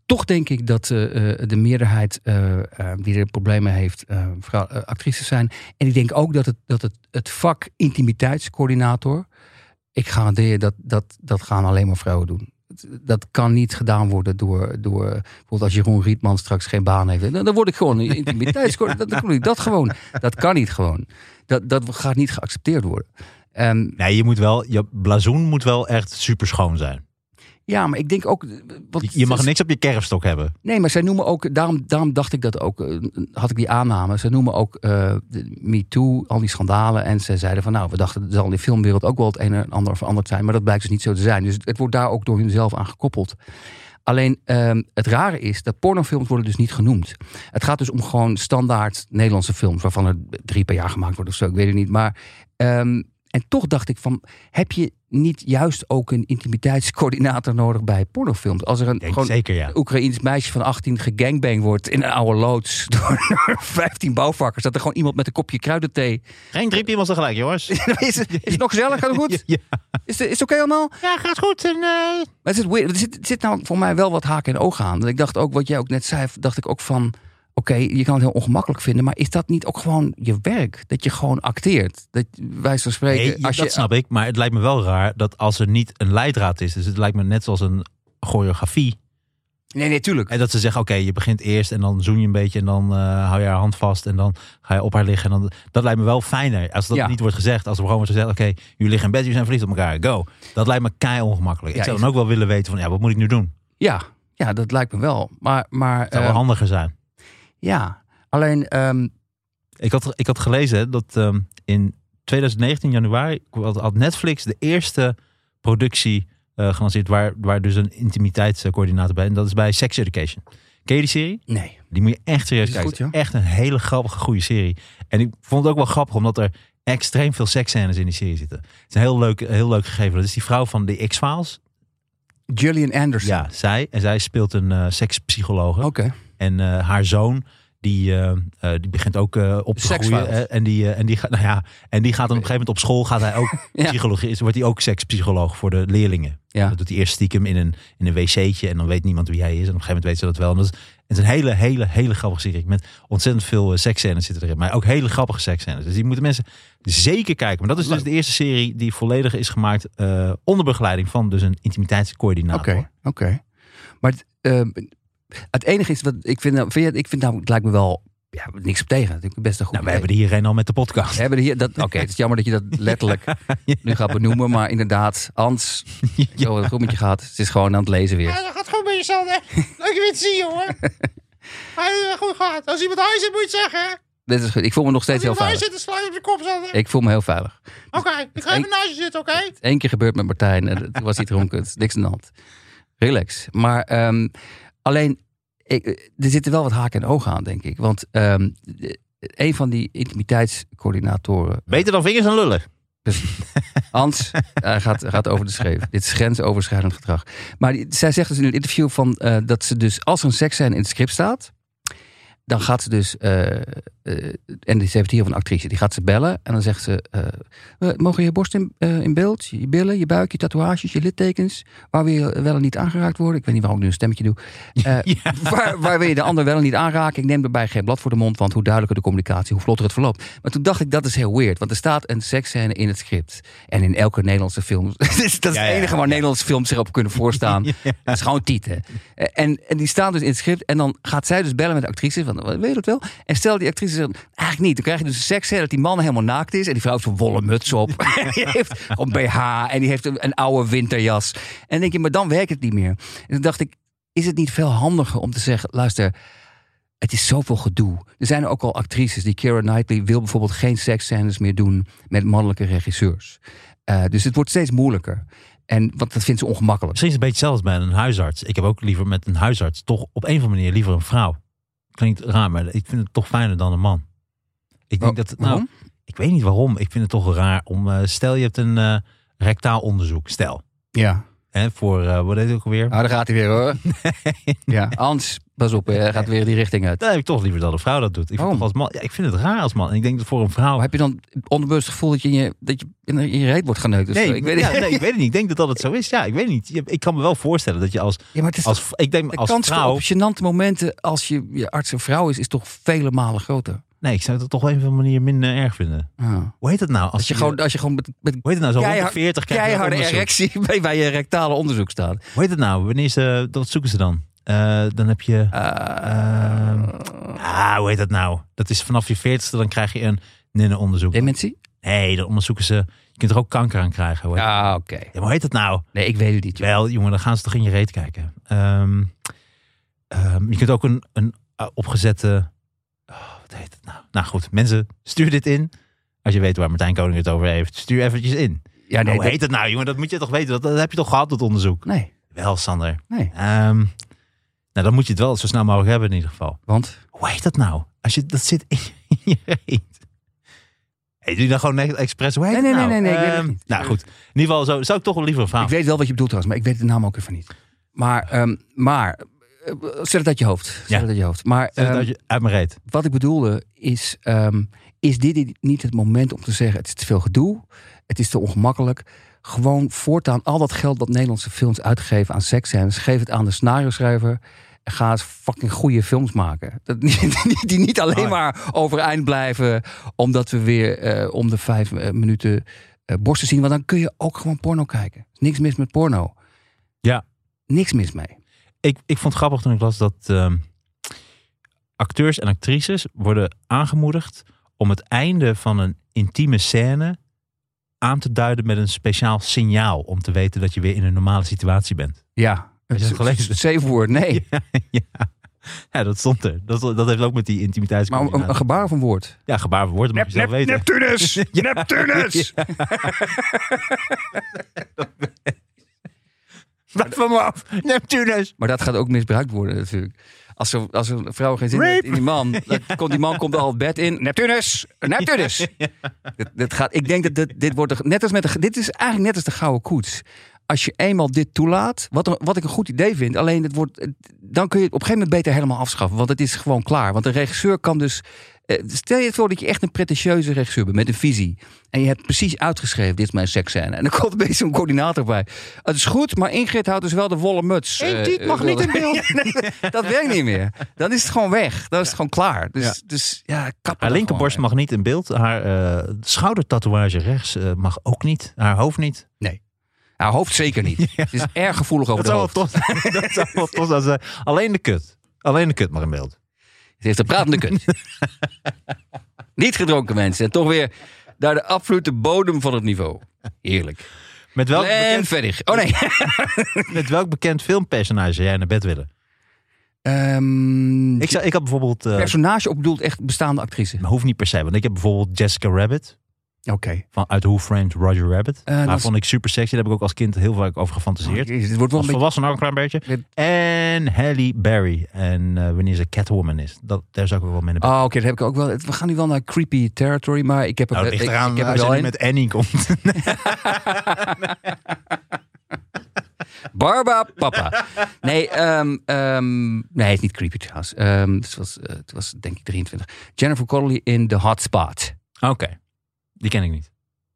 Toch denk ik dat eh, eh, de meerderheid eh, die er problemen heeft, vrouw- actrices zijn. En ik denk ook dat het, dat het, het vak intimiteitscoördinator. Ik garandeer dat, dat dat gaan alleen maar vrouwen doen. Dat kan niet gedaan worden door, door bijvoorbeeld als Jeroen Rietman straks geen baan heeft. Dan, dan word ik gewoon een *laughs* intimiteitscoördinator. Dat, dat, dat gewoon. Dat kan niet gewoon. Dat, dat gaat niet geaccepteerd worden. En Nee, je moet wel, je blazoen moet wel echt super schoon zijn. Ja, maar ik denk ook. Want Je mag niks op je kerfstok hebben. Nee, maar zij noemen ook. Daarom, daarom dacht ik dat ook. eh, Had ik die aanname. Ze noemen ook eh de MeToo, al die schandalen. En ze zeiden van. Nou, we dachten. Er zal in de filmwereld ook wel het een en ander veranderd zijn. Maar dat blijkt dus niet zo te zijn. Dus het wordt daar ook door hunzelf aan gekoppeld. Alleen ehm, het rare is dat pornofilms worden dus niet genoemd. Het gaat dus om gewoon standaard Nederlandse films. Waarvan er drie per jaar gemaakt worden of zo. Ik weet het niet. Maar. ehm, en toch dacht ik van. Heb je niet juist ook een intimiteitscoördinator nodig bij pornofilms? Als er een Denk gewoon zeker ja. Oekraïens meisje van 18 gegangbang wordt in een oude loods *laughs* door, door 15 bouwvakkers. Dat er gewoon iemand met een kopje kruidenthee. Geen drie piemels tegelijk, jongens. *laughs* is, het- is het nog gezellig? Gaat het goed? *laughs* Ja, Is het, is het oké allemaal? ja gaat goed. En, eh, Maar het. Er zit, zit nou voor mij wel wat haken en ogen aan. Want ik dacht ook, wat jij ook net zei, dacht ik ook van... Oké, je kan het heel ongemakkelijk vinden, maar is dat niet ook gewoon je werk? Dat je gewoon acteert? Dat wij van spreken, Nee, als dat je, snap ik. Maar het lijkt me wel raar dat als er niet een leidraad is. Dus het lijkt me net zoals een choreografie. Nee, nee, tuurlijk. En dat ze zeggen, oké, je begint eerst en dan zoen je een beetje. En dan eh, hou je haar hand vast en dan ga je op haar liggen. En dan, dat lijkt me wel fijner. Als dat Ja. niet wordt gezegd. Als er gewoon wordt gezegd, oké, jullie liggen in bed, jullie zijn verliefd op elkaar. Go. Dat lijkt me kei ongemakkelijk. Ja, ik zou dan ook wel willen weten van, ja, wat moet ik nu doen? Ja, ja, dat lijkt me wel. Maar, maar Het zou wel eh, handiger zijn. Ja, alleen... ehm, Ik had, ik had gelezen dat ehm, in 2019 januari had Netflix de eerste productie eh gelanceerd waar, waar dus een intimiteitscoördinator bij. En dat is bij Sex Education. Ken je die serie? nee. Die moet je echt serieus kijken. goed, Echt een hele grappige, goede serie. En ik vond het ook wel grappig omdat er extreem veel seksscènes in die serie zitten. Het is een heel leuk, heel leuk gegeven. Dat is die vrouw van de X-Files. Gillian Anderson. Ja, zij. En zij speelt een eh sekspsychologe. Oké. En eh, haar zoon, die, eh, eh, die begint ook op te groeien. en, die, en, die, gaat- nou ja, en die gaat dan op een gegeven moment op school, gaat hij ook *laughs* Ja. psychologie, is- wordt hij ook sekspsycholoog voor de leerlingen. Ja. Dat doet hij eerst stiekem in een, in een wc'tje en dan weet niemand wie hij is. En op een gegeven moment weten ze dat wel. En dat is, het is een hele, hele, hele grappige serie. Met ontzettend veel seksscènes zitten erin. Maar ook hele grappige seksscènes. Dus die moeten mensen zeker kijken. Maar dat is dus de eerste serie die volledig is gemaakt onder begeleiding van dus een intimiteitscoördinator. Oké, oké. Maar het enige is wat ik vind, nou- vind je, ik vind nou, het lijkt me wel ja, niks op tegen. Het is best een goed Nou, we hebben er hierheen al met de podcast. We hebben er hier, dat, oké, het is jammer dat je dat *laughs* letterlijk nu gaat benoemen, maar inderdaad, Hans, zo het goed met je gaat, het is gewoon aan het lezen weer. dat gaat goed met je, Sander. Leuk je weer te zien, jongen. *laughs* Hij goed gaat. Als iemand huis zit, moet je het zeggen. hè? Dit is goed. Ik voel me nog steeds heel Als iemand veilig. huis zit, je op je kop, Sander. Ik voel me heel veilig. Oké, ik ga even naast je zitten, oké? Eén keer gebeurd met Martijn en toen was hij dronken. Niks aan de hand. Relax. Maar ehm, alleen, ik, er zitten wel wat haken en ogen aan, denk ik. Want ehm, een van die intimiteitscoördinatoren, Beter dan vingers en lullen. Hans, hij *laughs* gaat, gaat over de schreef. Dit is grensoverschrijdend gedrag. Maar die- zij zegt dus in een interview van, eh, dat ze dus, als er een seksscène in het script staat, dan gaat ze dus, eh, eh, en ze heeft hier van een actrice, die gaat ze bellen en dan zegt ze, eh, eh, mogen je borst in, in beeld, je billen, je buik, je tatoeages, je littekens, waar wil je wel en niet aangeraakt worden? Ik weet niet waarom ik nu een stemmetje doe. *laughs* Ja. waar, waar wil je de ander wel en niet aanraken? Ik neem erbij geen blad voor de mond, want hoe duidelijker de communicatie, hoe vlotter het verloopt. Maar toen dacht ik, dat is heel weird, want er staat een seksscène in het script. En in elke Nederlandse film, *laughs* dat is Ja, het ja, enige waar Nederlandse films zich op kunnen voorstaan. *laughs* Dat is gewoon tieten. En, en die staan dus in het script. En dan gaat zij dus bellen met de actrice. Van, weet je dat wel? En stel die actrice zegt, eigenlijk niet. Dan krijg je dus een seksscène dat die man helemaal naakt is. En die vrouw heeft zo'n wollen muts op. *laughs* *laughs* die heeft gewoon BH. En die heeft een, een oude winterjas. En dan denk je, maar dan werkt het niet meer. En toen dacht ik, is het niet veel handiger om te zeggen... luister, het is zoveel gedoe. Er zijn ook al actrices. Die Keira Knightley wil bijvoorbeeld geen seksscènes meer doen... met mannelijke regisseurs. Eh, dus het wordt steeds moeilijker. En, want dat vindt ze ongemakkelijk. Misschien is het een beetje zelfs bij een huisarts. Ik heb ook liever met een huisarts toch op een of andere manier liever een vrouw. Klinkt raar, maar ik vind het toch fijner dan een man. Ik denk Oh, dat, nou, waarom? ik weet niet waarom. Ik vind het toch raar om, eh, stel je hebt een eh rectaal onderzoek, stel. Ja. Hè, voor, eh wat heet het ook alweer? Nou, daar gaat hij weer hoor. *laughs* Ja, Hans, Pas op, hij gaat weer die richting uit. Dan heb ik toch liever dat een vrouw dat doet. Ik vind, toch als man, ja, ik vind het raar als man. En ik denk dat voor een vrouw... Heb je dan onbewust het gevoel dat je in je, dat je in je reet wordt geneukt? Nee, ik weet, ja, nee, ik weet het niet. Ik denk dat dat het zo is. Ja, ik weet niet. Ik kan me wel voorstellen dat je als, Ja, maar het is als ik denk de als kans vrouw. op gênante momenten als je, je arts een vrouw is, is toch vele malen groter. Nee, ik zou het toch op een of andere manier minder erg vinden. Ja. Hoe heet het nou? Als Als je gewoon, als je gewoon met, met Hoe heet het nou? Zo Keihard- 140 krijg je een keiharde onderzoek. erectie *laughs* bij, bij je rectale onderzoek staat. Hoe heet het nou? Wanneer ze, dat zoeken ze dan? Eh, dan heb je... Ehm, ah, hoe heet dat nou? Dat is vanaf je 40ste, dan krijg je een NINE-onderzoek. Dementie? Nee, dan onderzoeken ze... Je kunt er ook kanker aan krijgen. Hoe heet, Ja, oké. ja, hoe heet dat nou? Nee, ik weet het niet. joh. Wel, jongen, dan gaan ze toch in je reet kijken. Ehm, ehm, je kunt ook een, een uh, opgezette... Oh, wat heet het nou? Nou goed, mensen, stuur dit in. Als je weet waar Martijn Koning het over heeft, stuur eventjes in. Ja, nee, hoe dat- heet het nou, jongen? Dat moet je toch weten. Dat, dat heb je toch gehad, dat onderzoek? nee, Wel, Sander. nee. Ehm, nou, dan moet je het wel zo snel mogelijk hebben in ieder geval. Want? Hoe heet dat nou? Als je dat zit in *laughs* je reet. Hey, doe je dan gewoon net expres? Hoe heet Nee, nee, nou? nee, nee, het Ehm. Nou goed, in ieder geval zo, zou ik toch wel liever vrouw. Ik weet wel wat je bedoelt trouwens, maar ik weet de naam ook even niet. Maar, ehm, maar eh, zet het uit je hoofd. Zet Ja. het uit je hoofd. Maar Zet het uit, je- uit mijn reet. wat ik bedoelde is, is dit niet het moment om te zeggen, het is te veel gedoe, het is te ongemakkelijk. Gewoon voortaan al dat geld dat Nederlandse films uitgeven aan seksscènes, geef het aan de scenario schrijver. En ga eens fucking goede films maken. Dat, *laughs* die, die niet alleen Oh. maar overeind blijven omdat we weer eh, om de vijf eh, minuten eh, borsten zien. Want dan kun je ook gewoon porno kijken. Niks mis met porno. Ja. Niks mis mee. Ik, ik vond het grappig toen ik las dat ehm, acteurs en actrices worden aangemoedigd om het einde van een intieme scène aan te duiden met een speciaal signaal. Om te weten dat je weer in een normale situatie bent. Ja. Je dat gelezen? Safe word, nee. *laughs* ja. ja, dat stond er. Dat, dat heeft ook met die Maar een, gebaar van woord. Ja, gebaar van woorden mag je zelf weten. Neptunus! *laughs* Neptunus! *laughs* Blijf van me af. Neptunus. Maar dat gaat ook misbruikt worden natuurlijk. Als, als een vrouw geen zin heeft in die man, dan *laughs* komt die man komt al het bed in. Neptunus! Neptunus! *laughs* Dit, dit gaat, ik denk dat dit, dit wordt, de- net als met de, dit is eigenlijk net als de gouden koets. Als je eenmaal dit toelaat, wat, wat ik een goed idee vind, alleen het wordt, dan kun je het op een gegeven moment beter helemaal afschaffen. Want het is gewoon klaar. Want een regisseur kan dus. Eh, Stel je voor dat je echt een pretentieuze regisseur bent met een visie. En je hebt precies uitgeschreven: dit is mijn seksscène. En dan komt opeens zo'n coördinator bij. Het is goed, maar Ingrid houdt dus wel de wollen muts. Eh, tiet mag eh, niet in beeld. *laughs* Nee, dat werkt niet meer. Dan is het gewoon weg. Dan is het gewoon klaar. Dus Ja. dus, ja kappen Haar linkerborst mag niet in beeld. Haar eh, schoudertatoeage rechts mag ook niet. Haar hoofd niet. Haar hoofd zeker niet. *laughs* Het is erg gevoelig over Dat de zou wel hoofd. tof *laughs* Dat zou wel tof zijn. als, Alleen de kut. Alleen de kut mag in beeld. Het heeft een pratende kut. *laughs* niet gedronken mensen. En toch weer naar de absolute bodem van het niveau. Heerlijk. Met welk, en bekend, verder. Oh nee. *laughs* met welk bekend filmpersonage zou jij naar bed willen? Ehm, Ik, zou, ik had bijvoorbeeld... eh, personage op bedoeld echt bestaande actrice. maar hoeft niet per se. Want ik heb bijvoorbeeld Jessica Rabbit. Oké. Van uit Who Framed Roger Rabbit. Eh, Haar dat vond ik super sexy. Daar heb ik ook als kind heel vaak over Oh, gefantaseerd. jezus, dit wordt wel Als een beetje... volwassen ook een klein beetje. En Halle Berry. En eh, wanneer ze Catwoman is. Dat, daar zou ik wel mee naar. Oh, oké, dat heb ik ook wel. We gaan nu wel naar creepy territory, maar ik heb er, nou, het ik, eraan ik heb er wel een. met Annie komt. *laughs* Barba Papa. Nee, ehm, ehm, nee, hij is niet creepy trouwens. Ehm, het, was, eh, het was denk ik 23. Jennifer Connelly in The Hot Spot. Oké. Die ken ik niet.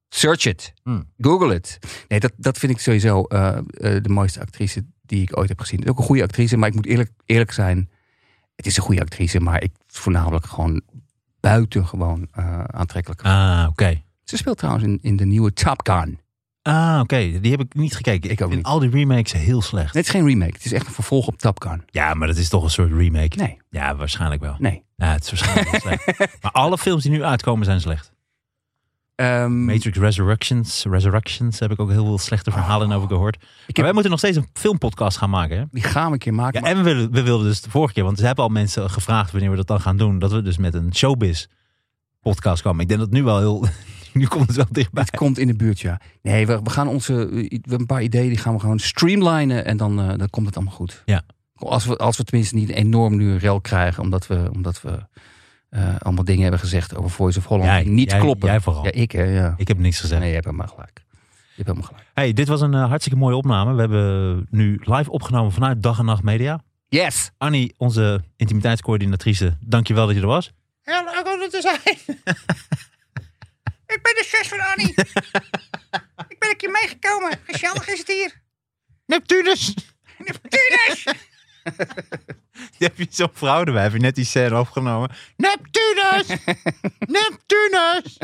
Search it. Hmm. Google it. Nee, dat, dat vind ik sowieso eh, eh, de mooiste actrice die ik ooit heb gezien. Het is Ook een goede actrice, maar ik moet eerlijk, eerlijk zijn. Het is een goede actrice, maar ik voornamelijk gewoon buitengewoon eh aantrekkelijk. Ah, oké. Ze speelt trouwens in, in de nieuwe Top Gun. Ah, oké. Die heb ik niet gekeken. Ik ook vind niet. al die remakes heel slecht. Nee, het is geen remake. Het is echt een vervolg op Top Gun. Ja, maar dat is toch een soort remake? Nee, Ja, waarschijnlijk wel. nee. Ja, het is waarschijnlijk wel slecht. *laughs* Maar alle films die nu uitkomen zijn slecht. Ehm, Matrix Resurrections, Resurrections heb ik ook heel veel slechte verhalen over gehoord. heb, wij moeten nog steeds een filmpodcast gaan maken. Hè? die gaan we een keer maken. Ja, en we wilden, we wilden dus de vorige keer, want ze hebben al mensen gevraagd wanneer we dat dan gaan doen, dat we dus met een showbiz podcast komen. Ik denk dat nu wel heel, *laughs* nu komt het wel dichtbij. Het komt in de buurt, ja. Nee, we, we gaan onze. We hebben een paar ideeën, die gaan we gewoon streamlinen en dan, eh, dan komt het allemaal goed. Ja. Als we, als we tenminste niet enorm nu rel krijgen, omdat we, omdat we eh, allemaal dingen hebben gezegd over Voice of Holland Jij- die niet jij- kloppen. jij vooral. Ja, ik hè, ja. Ik heb niks gezegd. Nee, je hebt helemaal gelijk. Je hebt helemaal gelijk. Hey, dit was een eh, hartstikke mooie opname. We hebben nu live opgenomen vanuit Dag en Nacht Media. Yes! Annie, onze intimiteitscoördinatrice, dankjewel dat je er was. Heel leuk om er te zijn. *laughs* ik ben de zus van Annie. *laughs* ik ben een keer meegekomen. Gezellig is het hier. Neptunus! *laughs* Neptunus! *laughs* heb je zo'n vrouw erbij? Heb je net die scène opgenomen? Neptunus! *laughs* Neptunus!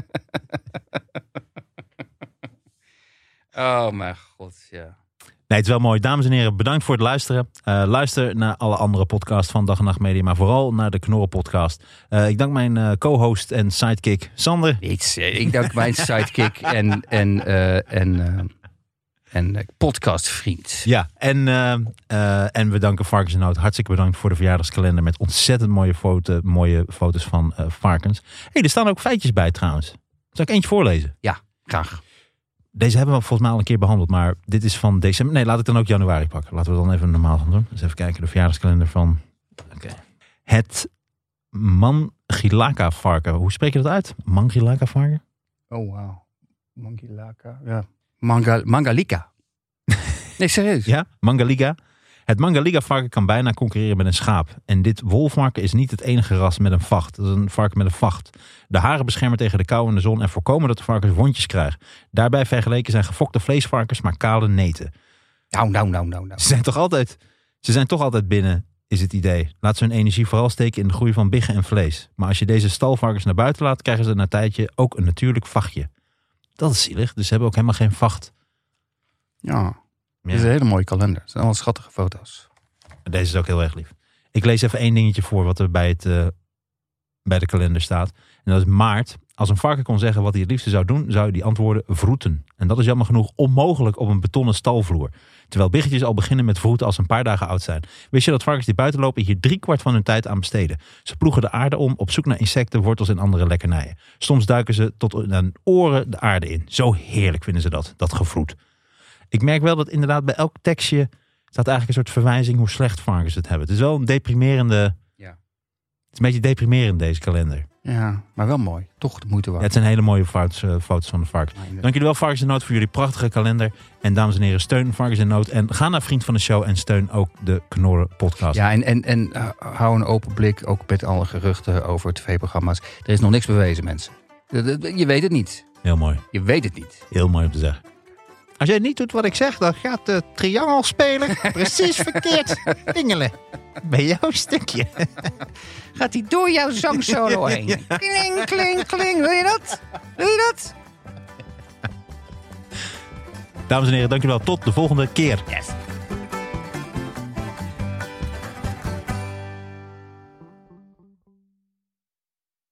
Oh mijn god, ja. Nee, het is wel mooi. Dames en heren, bedankt voor het luisteren. Eh, luister naar alle andere podcasts van Dag en Nacht Media, maar vooral naar de Knorren podcast. Eh, ik dank mijn eh, co-host en sidekick Sander. Niets. Ik dank mijn sidekick en, en, eh, en, eh, en eh, podcastvriend. Ja, en, eh, eh, en we danken Varkens en Noot. Hartstikke bedankt voor de verjaardagskalender met ontzettend mooie, foto, mooie foto's van eh, varkens. hey, er staan ook feitjes bij trouwens. Zal ik eentje voorlezen? Graag. Deze hebben we volgens mij al een keer behandeld, maar dit is van december. Nee, laat ik dan ook januari pakken. Laten we dan even normaal gaan doen. Dus even kijken, de verjaardagskalender van... Oké. Het Mangilaka varken. Hoe spreek je dat uit? Mangilaka varken? Oh, wauw. Mangilaka. Ja. Manga, Mangalika. Nee, serieus. Ja, Mangaliga. Het Mangaliga varken kan bijna concurreren met een schaap. En dit wolvarken is niet het enige ras met een vacht. Dat is een varken met een vacht. De haren beschermen tegen de kou en de zon en voorkomen dat de varkens wondjes krijgen. Daarbij vergeleken zijn gefokte vleesvarkens maar kale neten. Nou, nou, nou, nou, nou. Ze zijn toch altijd, ze zijn toch altijd binnen, is het idee. Laat ze hun energie vooral steken in de groei van biggen en vlees. Maar als je deze stalvarkens naar buiten laat, krijgen ze na een tijdje ook een natuurlijk vachtje. Dat is zielig, dus ze hebben ook helemaal geen vacht. Ja. Dit is een hele mooie kalender. Het zijn allemaal schattige foto's. Deze is ook heel erg lief. Ik lees even één dingetje voor wat er bij, het, eh, bij de kalender staat. En dat is maart. Als een varken kon zeggen wat hij het liefste zou doen, zou hij die antwoorden vroeten. En dat is jammer genoeg onmogelijk op een betonnen stalvloer. Terwijl biggetjes al beginnen met vroeten als ze een paar dagen oud zijn. Wist je dat varkens die buiten lopen hier driekwart van hun tijd aan besteden? Ze ploegen de aarde om op zoek naar insecten, wortels en andere lekkernijen. Soms duiken ze tot hun oren de aarde in. Zo heerlijk vinden ze dat, dat gevroet. Ik merk wel dat inderdaad bij elk tekstje staat eigenlijk een soort verwijzing hoe slecht varkens het hebben. Het is wel een deprimerende... Het is een beetje deprimerend deze kalender. Ja, maar wel mooi. Toch de moeite Ja, waard. het zijn hele mooie foto's, eh, foto's van de varkens. Dank jullie wel Varkens en Noot voor jullie prachtige kalender. En dames en heren, steun Varkens en Noot. En ga naar Vriend van de Show en steun ook de Knorren podcast. Ja, en, en, en uh, hou een open blik, ook met alle geruchten over tv-programma's. Er is nog niks bewezen, mensen. Je weet het niet. Heel mooi. Je weet het niet. Heel mooi om te zeggen. Als jij niet doet wat ik zeg, dan gaat de triangel spelen *laughs* precies verkeerd pingelen. Bij jouw stukje. Gaat hij door jouw zangsolo *laughs* heen? Kling, kling, kling. Wil je dat? Wil je dat? Dames en heren, dank jullie wel. Tot de volgende keer. Yes.